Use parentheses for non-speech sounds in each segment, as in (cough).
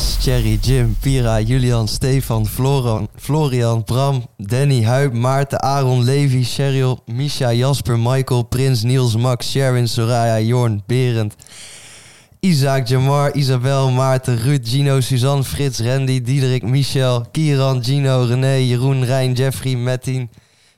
Bas, Jim, Pira, Julian, Stefan, Floran, Florian, Bram, Danny, Huib, Maarten, Aaron, Levi, Cheryl, Misha, Jasper, Michael, Prins, Niels, Max, Sharon, Soraya, Jorn, Berend, Isaac, Jamar, Isabel, Maarten, Ruud, Gino, Suzanne, Frits, Randy, Diederik, Michel, Kieran, Gino, René, Jeroen, Rijn, Jeffrey, Mettien,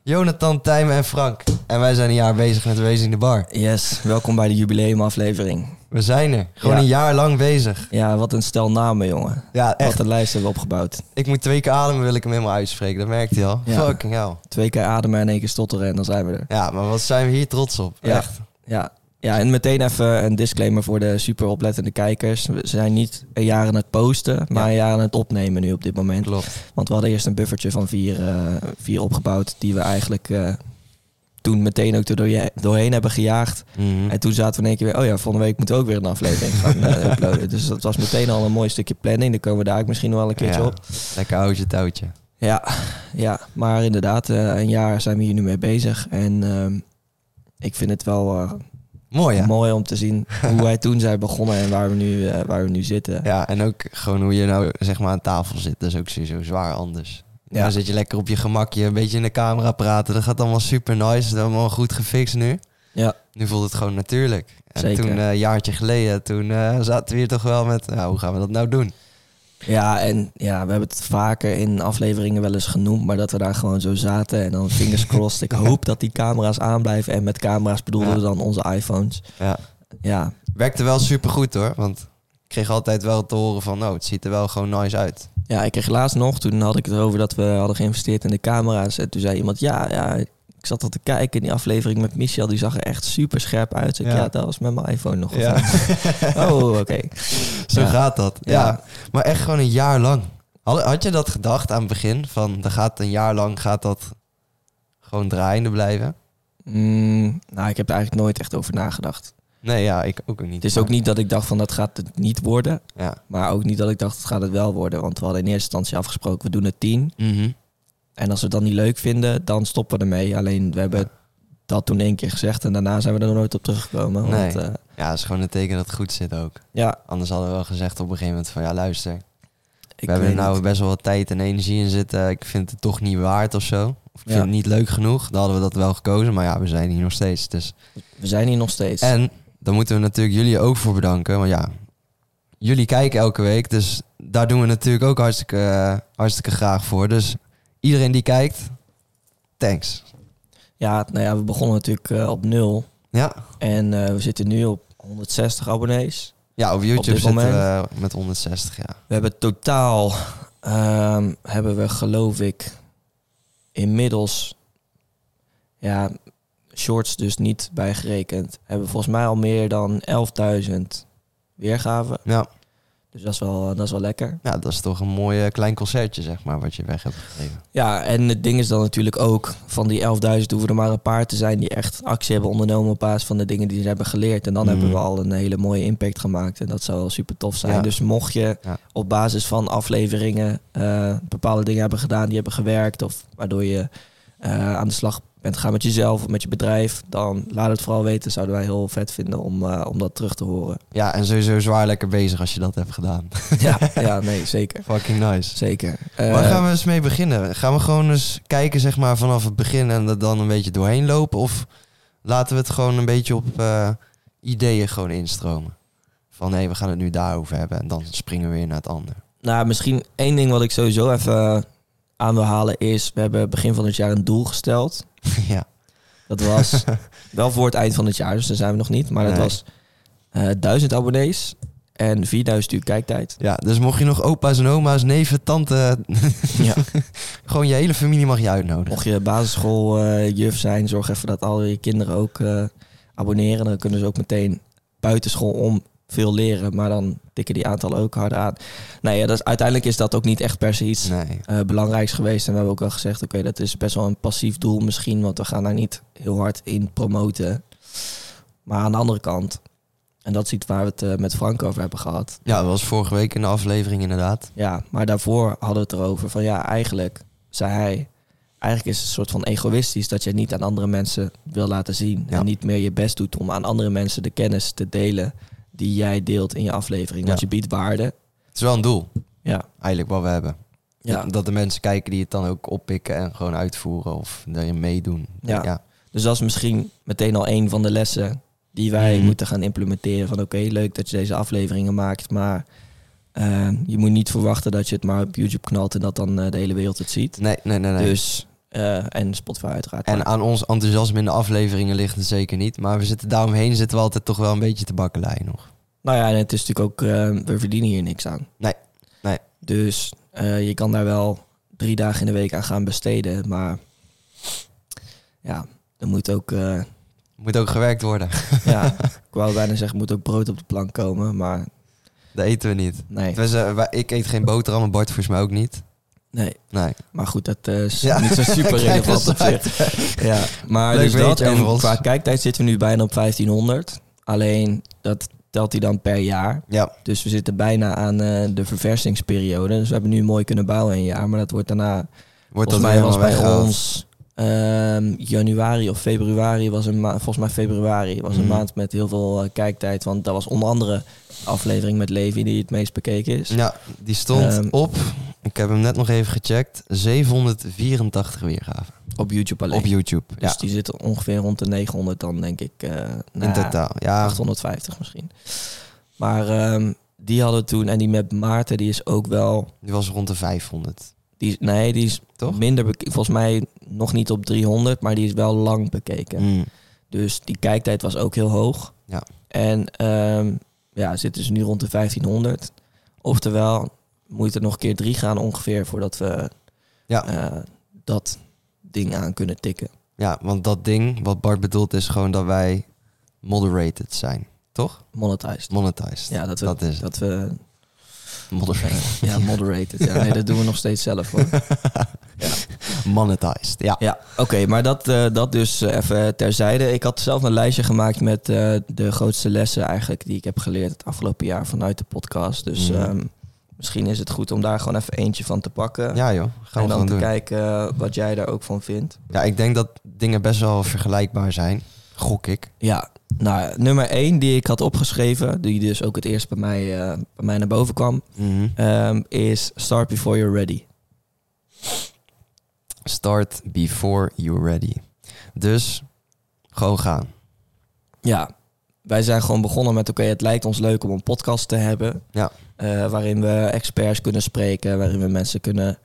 Jonathan, Tijm en Frank. En wij zijn een jaar bezig met Raising the Bar. Yes, welkom bij de jubileumaflevering. We zijn er. Gewoon Ja. een jaar lang bezig. Ja, wat een stel namen, jongen. Ja, Wat echt. een lijst hebben we opgebouwd. Ik moet twee keer ademen, wil ik hem helemaal uitspreken. Dat merkt hij al. Ja. Fucking hell. Twee keer ademen en één keer stotteren en dan zijn we er. Ja, maar wat zijn we hier trots op. Ja. Echt. Ja. ja, en meteen even een disclaimer voor de super oplettende kijkers. We zijn niet een jaar aan het posten, maar een jaar aan het opnemen nu op dit moment. Klopt. Want we hadden eerst een buffertje van vier, eh, vier opgebouwd, die we eigenlijk eh, toen meteen ook er door- doorheen hebben gejaagd. Mhm. En toen zaten we in één keer weer, oh ja, volgende week moeten we ook weer een aflevering gaan eh, (laughs) uploaden. Dus dat was meteen al een mooi stukje planning. Daar komen we daar ook misschien nog wel een keertje Ja. op. Lekker houtje touwtje. Ja, ja, maar inderdaad, eh, een jaar zijn we hier nu mee bezig. En ehm, ik vind het wel eh, Mooi, hè? mooi om te zien (laughs) hoe wij toen zijn begonnen en waar we nu, waar we nu zitten. Ja, en ook gewoon hoe je nou zeg maar aan tafel zit. Dat is ook zo zwaar anders. Ja. Dan zit je lekker op je gemakje, een beetje in de camera praten. Dat gaat allemaal super nice. Dat is allemaal goed gefixt nu. Ja, Nu voelt het gewoon natuurlijk. En Zeker. toen, eh, een jaartje geleden, toen eh, zaten we hier toch wel met... Nou, hoe gaan we dat nou doen? ja, en ja, we hebben het vaker in afleveringen wel eens genoemd, maar dat we daar gewoon zo zaten en dan fingers crossed. Ik (laughs) hoop dat die camera's aanblijven en met camera's bedoelden Ja. we dan onze iPhones. Ja. Ja, Werkte wel super goed hoor. Want ik kreeg altijd wel te horen van... Nou, het ziet er wel gewoon nice uit. Ja, ik kreeg laatst nog, toen had ik het erover dat we hadden geïnvesteerd in de camera's. En toen zei iemand, ja, ja ik zat al te kijken in die aflevering met Michel. Die zag er echt super scherp uit. Ik, Ja. ja. dat was met mijn iPhone nog. Ja. (laughs) Oh, oké. Zo Ja. gaat dat. Ja. Maar echt gewoon een jaar lang. Had, had je dat gedacht aan het begin? Van, er gaat een jaar lang gaat dat gewoon draaiende blijven? Mm, nou, ik heb er eigenlijk nooit echt over nagedacht. Nee, ja, ik ook niet. Het is ook niet dat ik dacht van dat gaat het niet worden. Ja. Maar ook niet dat ik dacht het gaat het wel worden. Want we hadden in eerste instantie afgesproken, we doen het tien. Mhm. En als we het dan niet leuk vinden, dan stoppen we ermee. Alleen we hebben dat toen één keer gezegd en daarna zijn we er nooit op teruggekomen. Want, Nee. eh, Ja, het is gewoon een teken dat het goed zit ook. ja, Anders hadden we wel gezegd op een gegeven moment van... Ja, luister, ik we hebben er nou het. best wel wat tijd en energie in zitten. Ik vind het toch niet waard of zo. Of ik Ja. vind het niet leuk genoeg. Dan hadden we dat wel gekozen. Maar ja, we zijn hier nog steeds. Dus. We zijn hier nog steeds. En dan moeten we natuurlijk jullie ook voor bedanken. Want ja, jullie kijken elke week. Dus daar doen we natuurlijk ook hartstikke, eh, hartstikke graag voor. Dus iedereen die kijkt, thanks. Ja, nou ja, we begonnen natuurlijk eh, op nul. Ja, En eh, we zitten nu op 160 abonnees. ja op YouTube dit zitten we met 160, ja. We hebben totaal, ehm, hebben we geloof ik, inmiddels, ja, shorts dus niet bijgerekend, hebben volgens mij al meer dan 11.000 weergaven. Ja, Dus dat is wel, dat is wel lekker. ja, dat is toch een mooi eh, klein concertje, zeg maar, wat je weg hebt gegeven. Ja, en het ding is dan natuurlijk ook, van die 11.000 hoeven er maar een paar te zijn die echt actie hebben ondernomen op basis van de dingen die ze hebben geleerd. En dan Mhm. hebben we al een hele mooie impact gemaakt. En dat zou wel super tof zijn. Ja. Dus mocht je Ja. op basis van afleveringen eh, bepaalde dingen hebben gedaan die hebben gewerkt, of waardoor je eh, aan de slag bent met jezelf of met je bedrijf, dan laat het vooral weten. Zouden wij heel vet vinden om, eh, om dat terug te horen. Ja, en sowieso zwaar lekker bezig als je dat hebt gedaan. ja, (laughs) ja, nee, zeker. Fucking nice. Zeker. Waar Eh, gaan we eens mee beginnen? Gaan we gewoon eens kijken zeg maar, vanaf het begin en er dan een beetje doorheen lopen? Of laten we het gewoon een beetje op eh, ideeën gewoon instromen? Van hé, we gaan het nu daarover hebben en dan springen we weer naar het andere. Nou, misschien één ding wat ik sowieso even aan wil halen is... we hebben begin van het jaar een doel gesteld. (laughs) ja. Dat was (laughs) wel voor het eind van het jaar, dus daar zijn we nog niet. Maar dat Nee. was eh 1000 abonnees en 4000 uur kijktijd. ja, dus mocht je nog opa's en oma's, neven, tante, (laughs) Ja. gewoon je hele familie mag je uitnodigen. Mocht je basisschool eh, juf zijn, zorg even dat al je kinderen ook eh, abonneren. Dan kunnen ze ook meteen buitenschool om veel leren. Maar dan tikken die aantallen ook harder aan. Nee, ja, dat is, uiteindelijk is dat ook niet echt per se iets Nee. eh, belangrijks geweest. En we hebben ook al gezegd, oké, dat is best wel een passief doel misschien, want we gaan daar niet heel hard in promoten. Maar aan de andere kant, en dat is iets waar we het eh, met Frank over hebben gehad. Ja, dat was vorige week in de aflevering inderdaad. Ja, maar daarvoor hadden we het erover van ja, eigenlijk, zei hij, eigenlijk is het een soort van egoïstisch dat je niet aan andere mensen wil laten zien. Ja. En niet meer je best doet om aan andere mensen de kennis te delen die jij deelt in je aflevering. Want je biedt waarde. Het is wel een doel, Ja, eigenlijk, wat we hebben. ja. Dat de mensen kijken die het dan ook oppikken en gewoon uitvoeren of daarin meedoen. Ja. ja. Dus dat is misschien meteen al een van de lessen die wij Mhm. moeten gaan implementeren. Van oké, leuk dat je deze afleveringen maakt, maar eh, je moet niet verwachten dat je het maar op YouTube knalt en dat dan eh, de hele wereld het ziet. Nee, nee, nee. nee. Dus, eh, en Spotify uiteraard. En aan ons enthousiasme in de afleveringen ligt het zeker niet. Maar we zitten daaromheen zitten we altijd toch wel een beetje te bakkeleien nog. Nou ja, en het is natuurlijk ook, eh, we verdienen hier niks aan. Nee, nee. Dus eh, je kan daar wel drie dagen in de week aan gaan besteden, maar ja, er moet ook, Moet ook gewerkt worden. (laughs) ja, (laughs) ik wou bijna zeggen, er moet ook brood op de plank komen, maar Dat eten we niet. nee, Dus, ik eet geen boterham en Bart volgens mij ook niet. Nee. Nee. Maar goed, dat eh, is Ja. niet zo (laughs) super relevant op eens zich. Ja, maar (laughs) Leuk dus dat. En qua kijktijd zitten we nu bijna op 1500. Alleen dat telt hij dan per jaar. Ja, Dus we zitten bijna aan eh, de verversingsperiode. Dus we hebben nu mooi kunnen bouwen een jaar. Maar dat wordt daarna... wordt dat mij was bij weggehaald. ons ehm, januari of februari was een maand... Volgens mij februari was een Mhm. maand met heel veel eh, kijktijd. Want dat was onder andere de aflevering met Levi die het meest bekeken is. Ja, die stond Ehm. op, ik heb hem net nog even gecheckt, 784 weergaven. Op YouTube alleen. Op YouTube. Dus Ja, die zit ongeveer rond de 900 dan, denk ik. eh, in totaal. Ja, 850 misschien. Maar ehm, die hadden toen, en die met Maarten, die is ook wel... die was rond de 500. Die nee, die is Toch? minder bekeken. Volgens mij nog niet op 300, maar die is wel lang bekeken. Mm. Dus die kijktijd was ook heel hoog. Ja. En ehm, ja, zit dus nu rond de 1500. Oftewel, moet er nog een keer drie gaan ongeveer voordat we Ja. eh, dat ding aan kunnen tikken. Ja, want dat ding, wat Bart bedoelt, is gewoon dat wij moderated zijn. Toch? Monetized. Monetized. Ja, dat we, dat is dat we Moderated. (laughs) ja, moderated. Ja, nee, dat doen we nog steeds zelf hoor. (laughs) Monetized, ja. Ja, oké, maar dat, eh, dat dus eh, even terzijde. Ik had zelf een lijstje gemaakt met de grootste lessen eigenlijk die ik heb geleerd het afgelopen jaar vanuit de podcast. Dus Mhm. ehm, misschien is het goed om daar gewoon even eentje van te pakken. Ja joh, gaan en we dan te doen. kijken wat jij daar ook van vindt. Ja, ik denk dat dingen best wel vergelijkbaar zijn. Gok ik. Ja, nou, nummer één die ik had opgeschreven, die dus ook het eerst bij mij, eh, bij mij naar boven kwam, Mhm. ehm, is Start Before You're Ready. Start before you're ready. Dus, gewoon gaan. Ja, wij zijn gewoon begonnen met: oké, het lijkt ons leuk om een podcast te hebben. Ja. Eh, waarin we experts kunnen spreken, waarin we mensen kunnen,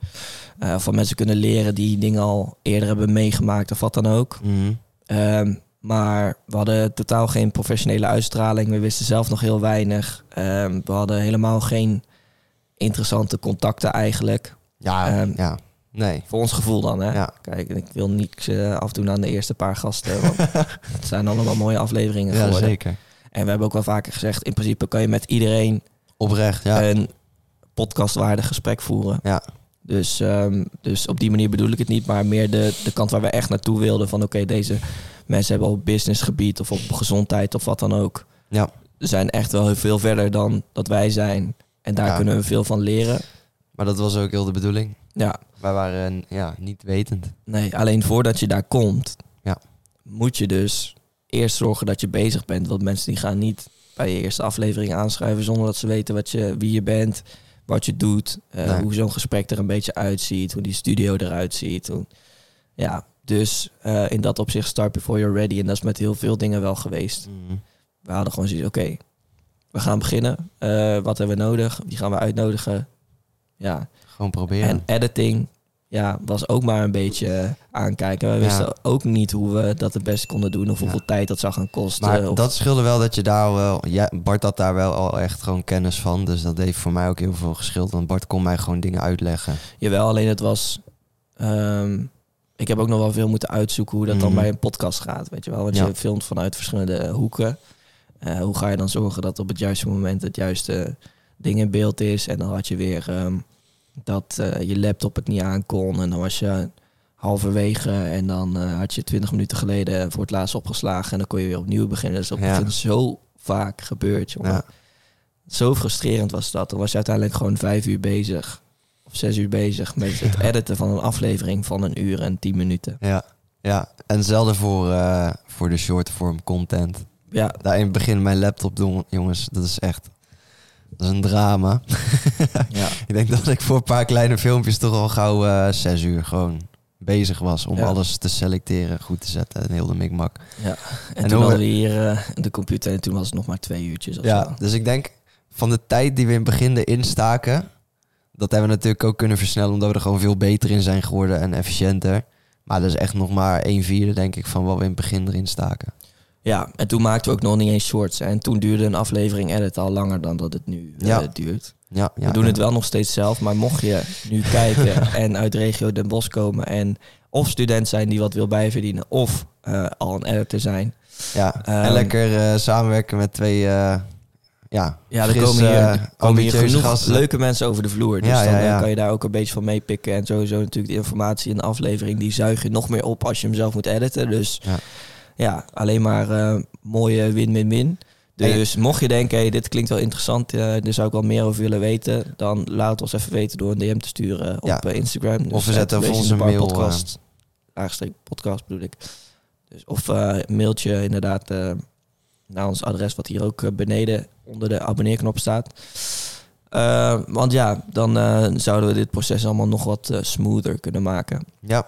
eh, van mensen kunnen leren die dingen al eerder hebben meegemaakt of wat dan ook. Mhm. Ehm, maar we hadden totaal geen professionele uitstraling. We wisten zelf nog heel weinig. Ehm, we hadden helemaal geen interessante contacten eigenlijk. Ja, Ehm, ja. Nee. Voor ons gevoel dan, hè? Ja. Kijk, ik wil niks eh, afdoen aan de eerste paar gasten. Want (laughs) het zijn allemaal mooie afleveringen Ja, geworden. zeker. En we hebben ook wel vaker gezegd, in principe kan je met iedereen Oprecht, ja. een podcastwaardig gesprek voeren. Ja. Dus, ehm, dus op die manier bedoel ik het niet, maar meer de, de kant waar we echt naartoe wilden. Van oké, deze mensen hebben op businessgebied of op gezondheid of wat dan ook. Ja. Zijn echt wel heel veel verder dan dat wij zijn. En daar Ja. kunnen we veel van leren. Maar dat was ook heel de bedoeling. Ja, Wij waren ja, niet wetend. nee, alleen voordat je daar komt, Ja. moet je dus eerst zorgen dat je bezig bent. Want mensen die gaan niet bij je eerste aflevering aanschrijven zonder dat ze weten wat je, wie je bent, wat je doet, eh, hoe zo'n gesprek er een beetje uitziet, hoe die studio eruit ziet. Hoe, ja, dus eh, in dat opzicht start before you're ready. En dat is met heel veel dingen wel geweest. Mhm. We hadden gewoon zoiets, oké, we gaan beginnen. Eh, wat hebben we nodig? Wie gaan we uitnodigen? Ja, Gewoon proberen. en editing ja, was ook maar een beetje eh, aankijken. We wisten Ja. ook niet hoe we dat het beste konden doen of Ja. hoeveel tijd dat zou gaan kosten. Maar of- dat scheelde wel dat je daar wel... Ja, Bart had daar wel al echt gewoon kennis van. Dus dat heeft voor mij ook heel veel geschild. Want Bart kon mij gewoon dingen uitleggen. Jawel, alleen het was... ehm, ik heb ook nog wel veel moeten uitzoeken hoe dat dan Mhm. bij een podcast gaat. Weet je wel, want Ja. je filmt vanuit verschillende hoeken. Eh, hoe ga je dan zorgen dat op het juiste moment het juiste ding in beeld is? En dan had je weer ehm, dat eh, je laptop het niet aankon. En dan was je halverwege en dan eh, had je twintig minuten geleden voor het laatst opgeslagen. En dan kon je weer opnieuw beginnen. Dus dat Ja. is zo vaak gebeurd, jongen. Ja. Zo frustrerend was dat. Dan was je uiteindelijk gewoon vijf uur bezig. Of zes uur bezig met het editen van een aflevering van een uur en tien minuten. Ja, ja. en zelden voor, eh, voor de short form content. Ja, Daar in het begin mijn laptop doen, jongens, dat is echt... Dat is een drama. (laughs) Ja. ik denk dat ik voor een paar kleine filmpjes toch al gauw eh, zes uur gewoon bezig was om Ja. alles te selecteren, goed te zetten en heel de mikmak. ja. En, En toen hadden we- hier eh, de computer en toen was het nog maar twee uurtjes of Ja, zo. dus ik denk van de tijd die we in het begin erin staken, dat hebben we natuurlijk ook kunnen versnellen omdat we er gewoon veel beter in zijn geworden en efficiënter. Maar dat is echt nog maar een vierde, denk ik, van wat we in het begin erin staken. Ja, en toen maakten we ook nog niet eens shorts. En toen duurde een aflevering edit al langer dan dat het nu eh, duurt. Ja, ja, we doen het wel nog steeds zelf, maar mocht je nu (laughs) kijken en uit regio Den Bosch komen en of student zijn die wat wil bijverdienen, of eh, al een editor zijn. Ja, en Ehm, lekker eh, samenwerken met twee, ja, Ja, er komen hier, komen hier ambitieuze genoeg gasten. leuke mensen over de vloer. Dus Ja, dan ja, ja. kan je daar ook een beetje van meepikken. En sowieso natuurlijk de informatie in de aflevering, die zuig je nog meer op als je hem zelf moet editen. Dus Ja. alleen maar eh, mooie win-win-win. Dus mocht je denken, hey, dit klinkt wel interessant, daar zou ik wel meer over willen weten, dan laat het ons even weten door een DM te sturen op Ja. eh, Instagram. Dus Of we zetten even Wees in onze mail. Podcast, laagstreep podcast bedoel ik. Dus, of mailtje inderdaad naar ons adres, wat hier ook beneden onder de abonneerknop staat. Want ja, dan zouden we dit proces allemaal nog wat smoother kunnen maken. Ja,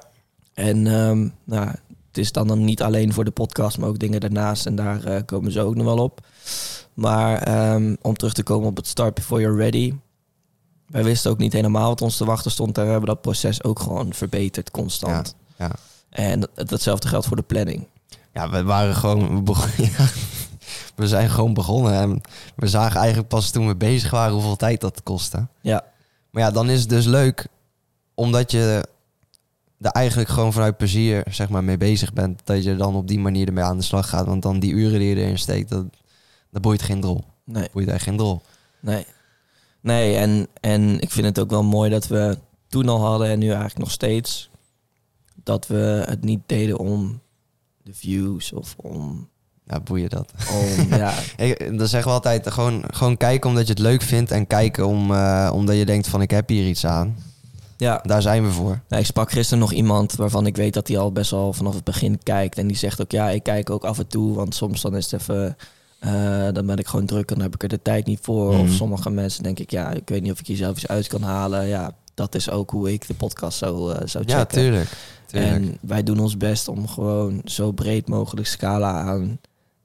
En ehm, nou, het is dan, dan niet alleen voor de podcast, maar ook dingen daarnaast. En daar eh, komen ze ook nog wel op. Maar ehm, om terug te komen op het Start Before You're Ready. Wij wisten ook niet helemaal wat ons te wachten stond. We hebben dat proces ook gewoon verbeterd constant. Ja, ja. En dat- datzelfde geldt voor de planning. ja, we waren gewoon, we, (laughs) ja, we zijn gewoon begonnen en we zagen eigenlijk pas toen we bezig waren hoeveel tijd dat kostte. Ja, Maar ja, dan is het dus leuk omdat je er eigenlijk gewoon vanuit plezier zeg maar, mee bezig bent. Dat je dan op die manier ermee aan de slag gaat. Want dan die uren die je erin steekt, dat, dat boeit geen drol. nee. Boeit echt geen drol. Nee. Nee, en, en ik vind het ook wel mooi dat we toen al hadden en nu eigenlijk nog steeds. Dat we het niet deden om de views of om. Ja, boeien dat. om (laughs) ja, Ik, dan zeggen we altijd, gewoon, gewoon kijken omdat je het leuk vindt. En kijken om, eh, omdat je denkt van ik heb hier iets aan. Ja. Daar zijn we voor. Nou, ik sprak gisteren nog iemand waarvan ik weet dat hij al best wel vanaf het begin kijkt. En die zegt ook, ja, ik kijk ook af en toe. Want soms dan is het even, eh, dan ben ik gewoon druk en dan heb ik er de tijd niet voor. Mhm. Of sommige mensen denk ik, ja, ik weet niet of ik hier zelf iets uit kan halen. Ja, dat is ook hoe ik de podcast zou, eh, zou checken. Ja, tuurlijk. tuurlijk. En wij doen ons best om gewoon zo breed mogelijk scala aan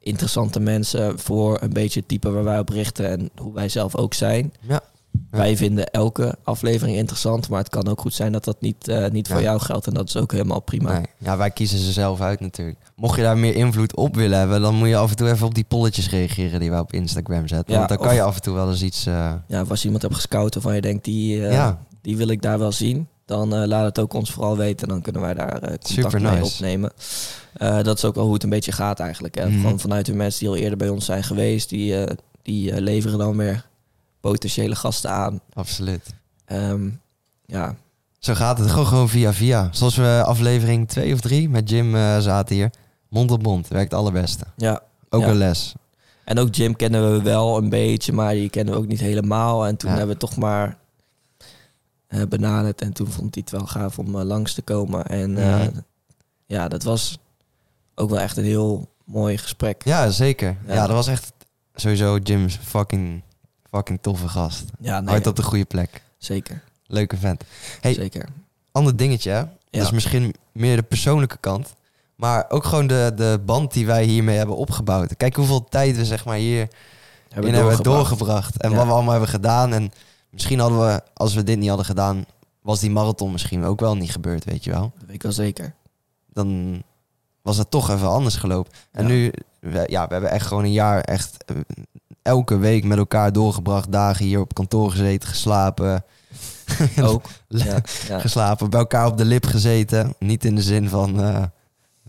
interessante mensen voor een beetje het type waar wij op richten en hoe wij zelf ook zijn. Ja. Wij vinden elke aflevering interessant, maar het kan ook goed zijn dat dat niet, eh, niet voor Ja. jou geldt en dat is ook helemaal prima. Nee. Ja, wij kiezen ze zelf uit natuurlijk. Mocht je daar meer invloed op willen hebben, dan moet je af en toe even op die polletjes reageren die wij op Instagram zetten. Ja, Want dan kan je af en toe wel eens iets. eh, Ja, of als je iemand hebt gescout waarvan je denkt, die, eh, ja, die wil ik daar wel zien, dan laat het ook ons vooral weten. Dan kunnen wij daar contact Super mee nice. opnemen. Dat is ook wel hoe het een beetje gaat eigenlijk. Hè. Gewoon vanuit de mensen die al eerder bij ons zijn geweest, die, die leveren dan weer potentiële gasten aan. absoluut. Ehm, ja, Zo gaat het gewoon, gewoon via via. Zoals we aflevering 2 of 3 met Jim eh, zaten hier. Mond op mond, werkt het allerbeste. ja. Ook Ja. een les. En ook Jim kennen we wel een beetje, maar die kennen we ook niet helemaal. En toen Ja. hebben we toch maar eh, benaderd. En toen vond hij het wel gaaf om eh, langs te komen. En ja, dat was ook wel echt een heel mooi gesprek. Ja, zeker. Ja, dat was echt sowieso Jim's fucking, fucking toffe gast. Ja, nee, op de goede plek. zeker. Leuke vent. Hey, Zeker. Ander dingetje, hè? Ja. Dat is misschien meer de persoonlijke kant. Maar ook gewoon de, de band die wij hiermee hebben opgebouwd. Kijk hoeveel tijd we zeg maar hier Hebben in we hebben doorgebracht. doorgebracht. En Ja. wat we allemaal hebben gedaan. En misschien hadden we, als we dit niet hadden gedaan, was die marathon misschien ook wel niet gebeurd, weet je wel. Dat weet ik wel zeker. Dan was het toch even anders gelopen. En Ja. nu, we, ja, we hebben echt gewoon een jaar echt eh, elke week met elkaar doorgebracht. Dagen hier op kantoor gezeten, geslapen. (laughs) Ook. ja, ja. Geslapen, bij elkaar op de lip gezeten. Niet in de zin van eh,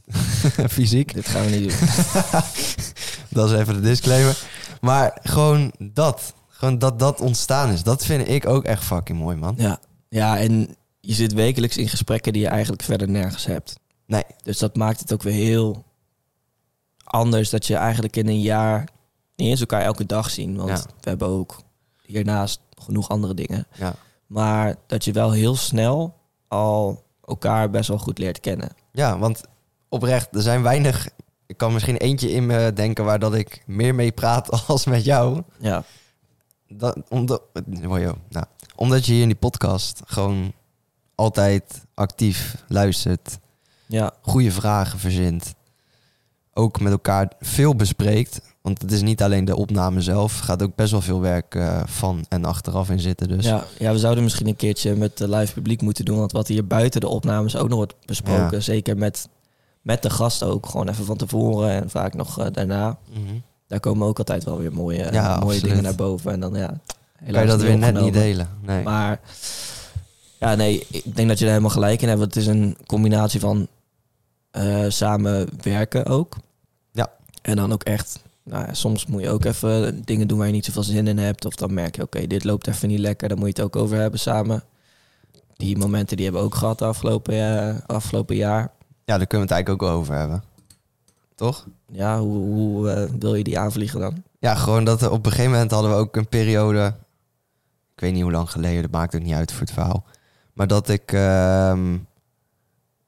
(laughs) fysiek. Dit gaan we niet doen. (laughs) Dat is even de disclaimer. Maar gewoon dat. Gewoon dat dat ontstaan is. Dat vind ik ook echt fucking mooi, man. Ja. ja, en je zit wekelijks in gesprekken die je eigenlijk verder nergens hebt. Nee. Dus dat maakt het ook weer heel anders dat je eigenlijk in een jaar niet eens elkaar elke dag zien. Want Ja. we hebben ook hiernaast genoeg andere dingen. Ja. Maar dat je wel heel snel al elkaar best wel goed leert kennen. Ja, want oprecht, er zijn weinig... Ik kan misschien eentje in me denken waar dat ik meer mee praat (laughs) als met jou. Ja, dat, omdat, nou, omdat je hier in die podcast gewoon altijd actief luistert, Ja, goede vragen verzint, ook met elkaar veel bespreekt. Want het is niet alleen de opname zelf, er gaat ook best wel veel werk eh, van en achteraf in zitten. Dus ja, ja, we zouden misschien een keertje met de live publiek moeten doen. Want wat hier buiten de opnames ook nog wordt besproken. Ja. Zeker met, met de gast ook. Gewoon even van tevoren en vaak nog eh, daarna. Mhm. Daar komen ook altijd wel weer mooie, Ja, mooie absoluut. dingen naar boven. En dan ja, kan je dat weer net niet delen. Nee. Maar ja, nee, ik denk dat je er helemaal gelijk in hebt. Want het is een combinatie van eh samenwerken ook. Ja. En dan ook echt, nou ja, soms moet je ook even dingen doen waar je niet zoveel zin in hebt. Of dan merk je, oké, dit loopt even niet lekker. Dan moet je het ook over hebben samen. Die momenten die hebben we ook gehad de afgelopen, eh, afgelopen jaar. Ja, daar kunnen we het eigenlijk ook over hebben. Toch? Ja, hoe, hoe eh, wil je die aanvliegen dan? Ja, gewoon dat op een gegeven moment hadden we ook een periode. Ik weet niet hoe lang geleden, dat maakt ook niet uit voor het verhaal. Maar dat ik ehm,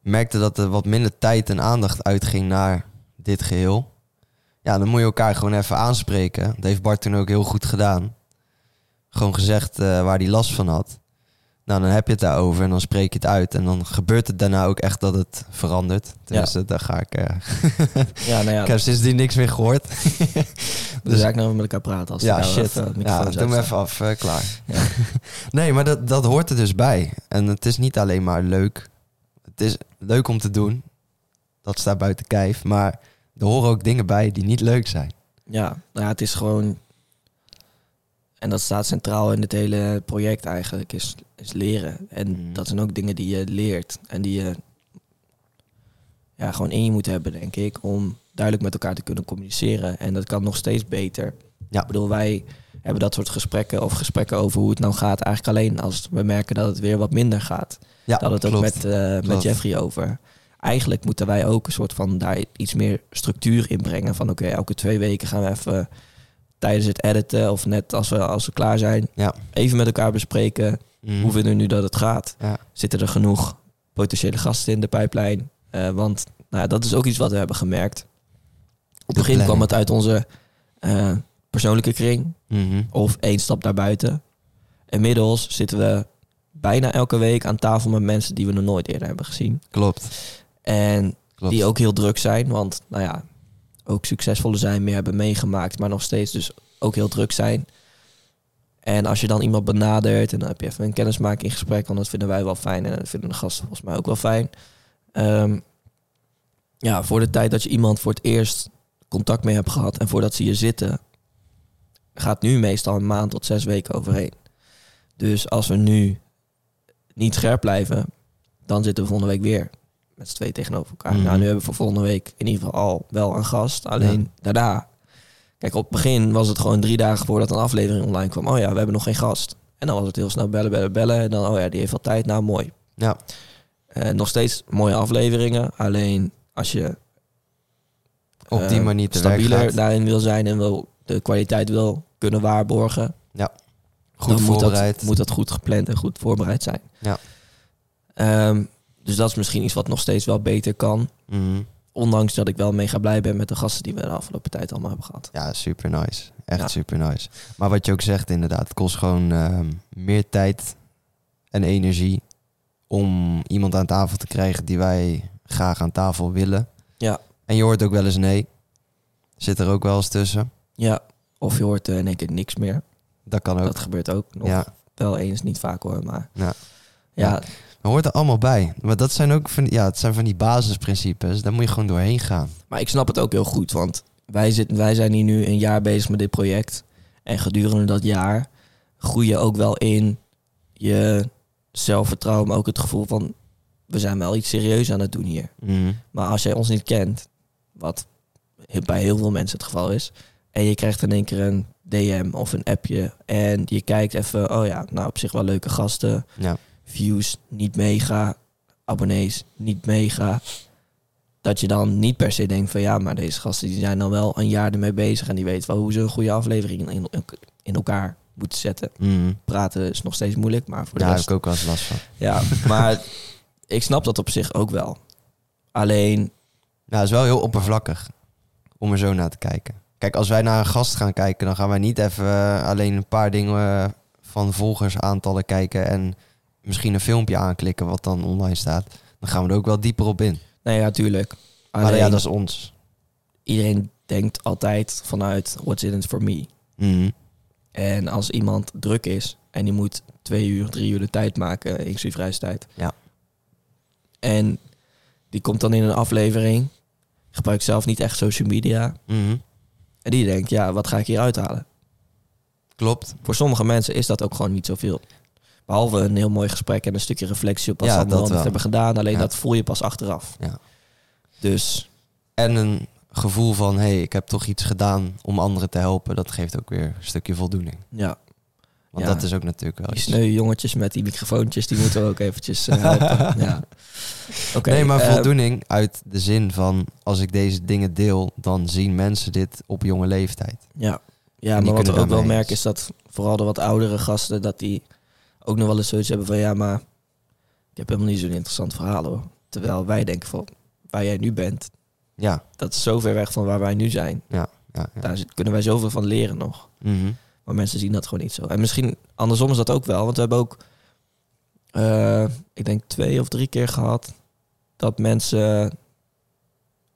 merkte dat er wat minder tijd en aandacht uitging naar dit geheel. Ja, dan moet je elkaar gewoon even aanspreken. Dat heeft Bart toen ook heel goed gedaan. Gewoon gezegd eh, waar hij last van had. Nou, dan heb je het daarover en dan spreek je het uit. En dan gebeurt het daarna ook echt dat het verandert. Tenminste, daar ga ik... eh, Ja, nou ja, (laughs) ik heb sindsdien niks meer gehoord. (laughs) dus eigenlijk nog met elkaar praten. Als Ja, nou shit. even Ja, doe me even af, eh, klaar. Ja. (laughs) nee, maar dat, dat hoort er dus bij. En het is niet alleen maar leuk. Het is leuk om te doen. Dat staat buiten kijf. Maar er horen ook dingen bij die niet leuk zijn. Ja, nou ja, het is gewoon. En dat staat centraal in het hele project eigenlijk, is, is leren. En Mhm. dat zijn ook dingen die je leert. En die je ja, gewoon in je moet hebben, denk ik. Om duidelijk met elkaar te kunnen communiceren. En dat kan nog steeds beter. Ja. Ik bedoel, wij hebben dat soort gesprekken of gesprekken over hoe het nou gaat. Eigenlijk alleen als we merken dat het weer wat minder gaat. Ja, we het ook met, eh, met. Jeffrey over. Eigenlijk moeten wij ook een soort van daar iets meer structuur in brengen. Van oké, elke twee weken gaan we even tijdens het editen of net als we, als we klaar zijn, Ja. even met elkaar bespreken. Mhm. Hoe vinden we nu dat het gaat? Ja. Zitten er genoeg potentiële gasten in de pijplijn? Eh, want nou, dat is ook iets wat we hebben gemerkt. Op het begin kwam het uit onze eh, persoonlijke kring Mhm. of één stap daarbuiten. Inmiddels zitten we bijna elke week aan tafel met mensen die we nog nooit eerder hebben gezien. Klopt. En Klopt. die ook heel druk zijn, want nou ja, ook succesvolle zijn, meer hebben meegemaakt, maar nog steeds dus ook heel druk zijn. En als je dan iemand benadert en dan heb je even een kennismakinggesprek, want dat vinden wij wel fijn en dat vinden de gasten volgens mij ook wel fijn. Ehm, ja, voor de tijd dat je iemand voor het eerst contact mee hebt gehad en voordat ze hier zitten, gaat nu meestal een maand tot zes weken overheen. Dus als we nu niet scherp blijven, dan zitten we volgende week weer met z'n twee tegenover elkaar. Mhm. Nou, nu hebben we voor volgende week in ieder geval al wel een gast. Alleen daarna. Kijk, op het begin was het gewoon drie dagen voordat een aflevering online kwam. Oh ja, we hebben nog geen gast. En dan was het heel snel bellen, bellen, bellen. En dan, oh ja, die heeft al tijd. Nou, mooi. Ja. Eh, nog steeds mooie afleveringen. Alleen als je Op die eh, manier stabieler daarin wil zijn en wil de kwaliteit wil kunnen waarborgen, Goed dan moet voorbereid. dat, moet dat goed gepland en goed voorbereid zijn. Ja. Ehm, dus dat is misschien iets wat nog steeds wel beter kan. Mhm. Ondanks dat ik wel mega blij ben met de gasten die we de afgelopen tijd allemaal hebben gehad. Ja, super nice. Echt Ja. super nice. Maar wat je ook zegt, inderdaad, het kost gewoon ehm, meer tijd en energie om iemand aan tafel te krijgen die wij graag aan tafel willen. Ja. En je hoort ook wel eens nee. Zit er ook wel eens tussen. Ja, of je hoort eh, in één keer niks meer. Dat kan ook. Dat gebeurt ook nog ja. wel eens, niet vaak hoor. Maar ja, Ja. Dat hoort er allemaal bij. Maar dat zijn ook van, ja, het zijn van die basisprincipes. Daar moet je gewoon doorheen gaan. maar ik snap het ook heel goed. Want wij, zitten, wij zijn hier nu een jaar bezig met dit project. En gedurende dat jaar groei je ook wel in je zelfvertrouwen. Maar ook het gevoel van, we zijn wel iets serieus aan het doen hier. Mhm. Maar als jij ons niet kent, wat bij heel veel mensen het geval is, en je krijgt in één keer een DM of een appje en je kijkt even, oh ja, nou op zich wel leuke gasten, Ja. Views niet mega, abonnees niet mega, dat je dan niet per se denkt van ja, maar deze gasten die zijn dan wel een jaar ermee bezig en die weten wel hoe ze een goede aflevering in, in elkaar moeten zetten. Mhm. Praten is nog steeds moeilijk, maar voor de Daar heb ik ook wel eens last van. ja, (laughs) maar ik snap dat op zich ook wel. Alleen Nou, het is wel heel oppervlakkig om er zo naar te kijken. Kijk, als wij naar een gast gaan kijken, dan gaan wij niet even eh, alleen een paar dingen eh, van volgersaantallen kijken en misschien een filmpje aanklikken wat dan online staat. Dan gaan we er ook wel dieper op in. Nee, ja, tuurlijk. Maar ja, dat is ons. iedereen denkt altijd vanuit what's in it for me. Mhm. En als iemand druk is en die moet twee uur, drie uur de tijd maken, inclusief reistijd. Ja. En die komt dan in een aflevering, gebruikt zelf niet echt social media. Mhm. En die denkt, ja, wat ga ik hier uithalen? Klopt. Voor sommige mensen is dat ook gewoon niet zoveel. Behalve een heel mooi gesprek en een stukje reflectie op wat Ja, ze dat hebben gedaan. Alleen Ja. dat voel je pas achteraf. Ja. Dus En een gevoel van, hé, hey, ik heb toch iets gedaan om anderen te helpen. Dat geeft ook weer een stukje voldoening. ja, Want Ja. dat is ook natuurlijk wel die iets. sneu jongetjes met die microfoontjes, die moeten we ook eventjes eh, (laughs) helpen. ja. Oké, nee, maar eh, voldoening uit de zin van, als ik deze dingen deel, dan zien mensen dit op jonge leeftijd. Ja, ja die maar wat we ook wel merken is dat vooral de wat oudere gasten, dat die ook nog wel eens zoiets hebben van ja, maar ik heb helemaal niet zo'n interessant verhaal hoor. Terwijl wij denken van waar jij nu bent, Ja, dat is zo ver weg van waar wij nu zijn. ja, ja. ja. Daar kunnen wij zoveel van leren nog. Mhm. Maar mensen zien dat gewoon niet zo. En misschien andersom is dat ook wel, want we hebben ook, eh, ik denk twee of drie keer gehad dat mensen,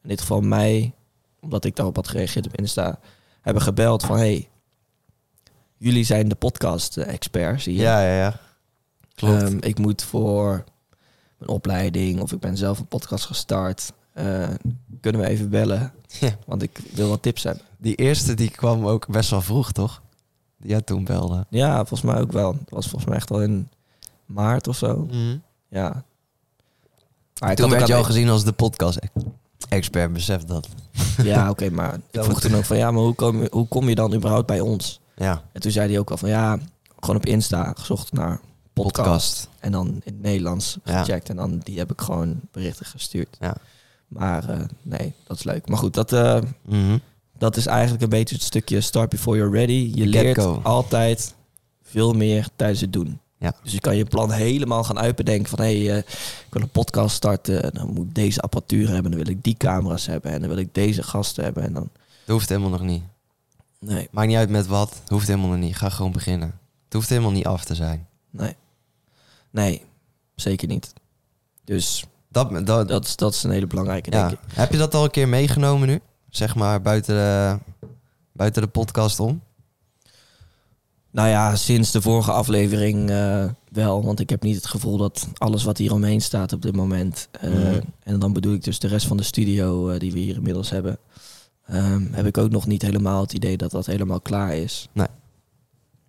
in dit geval mij, omdat ik daarop had gereageerd op Insta, hebben gebeld van hey, jullie zijn de podcast-experts hier. Ja, ja, ja. Klopt. Ehm, ik moet voor mijn opleiding of ik ben zelf een podcast gestart. Eh, kunnen we even bellen? Ja. Want ik wil wat tips hebben. Die eerste die kwam ook best wel vroeg, toch? Die jij toen belde. Ja, volgens mij ook wel. Dat was volgens mij echt al in maart of zo. Ja. Maar ik Toen werd je al gezien als de podcast-expert, besef dat. Ja, oké, maar ik vroeg toen ook van ja, maar hoe kom, je, hoe kom je dan überhaupt bij ons? Ja, En toen zei hij ook al van ja, gewoon op Insta gezocht naar podcast. podcast. En dan in het Nederlands Ja. gecheckt. En dan die heb ik gewoon berichten gestuurd. Ja. Maar eh, nee, dat is leuk. Maar goed, dat, eh, Mhm. dat is eigenlijk een beetje het stukje start before you're ready. Je leert altijd veel meer tijdens het doen. Ja. Dus je kan je plan helemaal gaan uitbedenken van hé, hey, eh, ik wil een podcast starten. Dan moet ik deze apparatuur hebben. Dan wil ik die camera's hebben. En dan wil ik deze gasten hebben. En dan. Dat hoeft helemaal nog niet. Nee, Maakt niet uit met wat. Hoeft helemaal niet. Ga gewoon beginnen. Het hoeft helemaal niet af te zijn. nee. Nee, zeker niet. Dus Dat, dat, dat, is- dat is een hele belangrijke, ja. denk ik. Heb je dat al een keer meegenomen nu? Zeg maar buiten de, buiten de podcast om? Nou ja, sinds de vorige aflevering eh, wel. Want ik heb niet het gevoel dat alles wat hier omheen staat op dit moment. eh, Mhm. En dan bedoel ik dus de rest van de studio eh, die we hier inmiddels hebben. Ehm, heb ik ook nog niet helemaal het idee dat dat helemaal klaar is.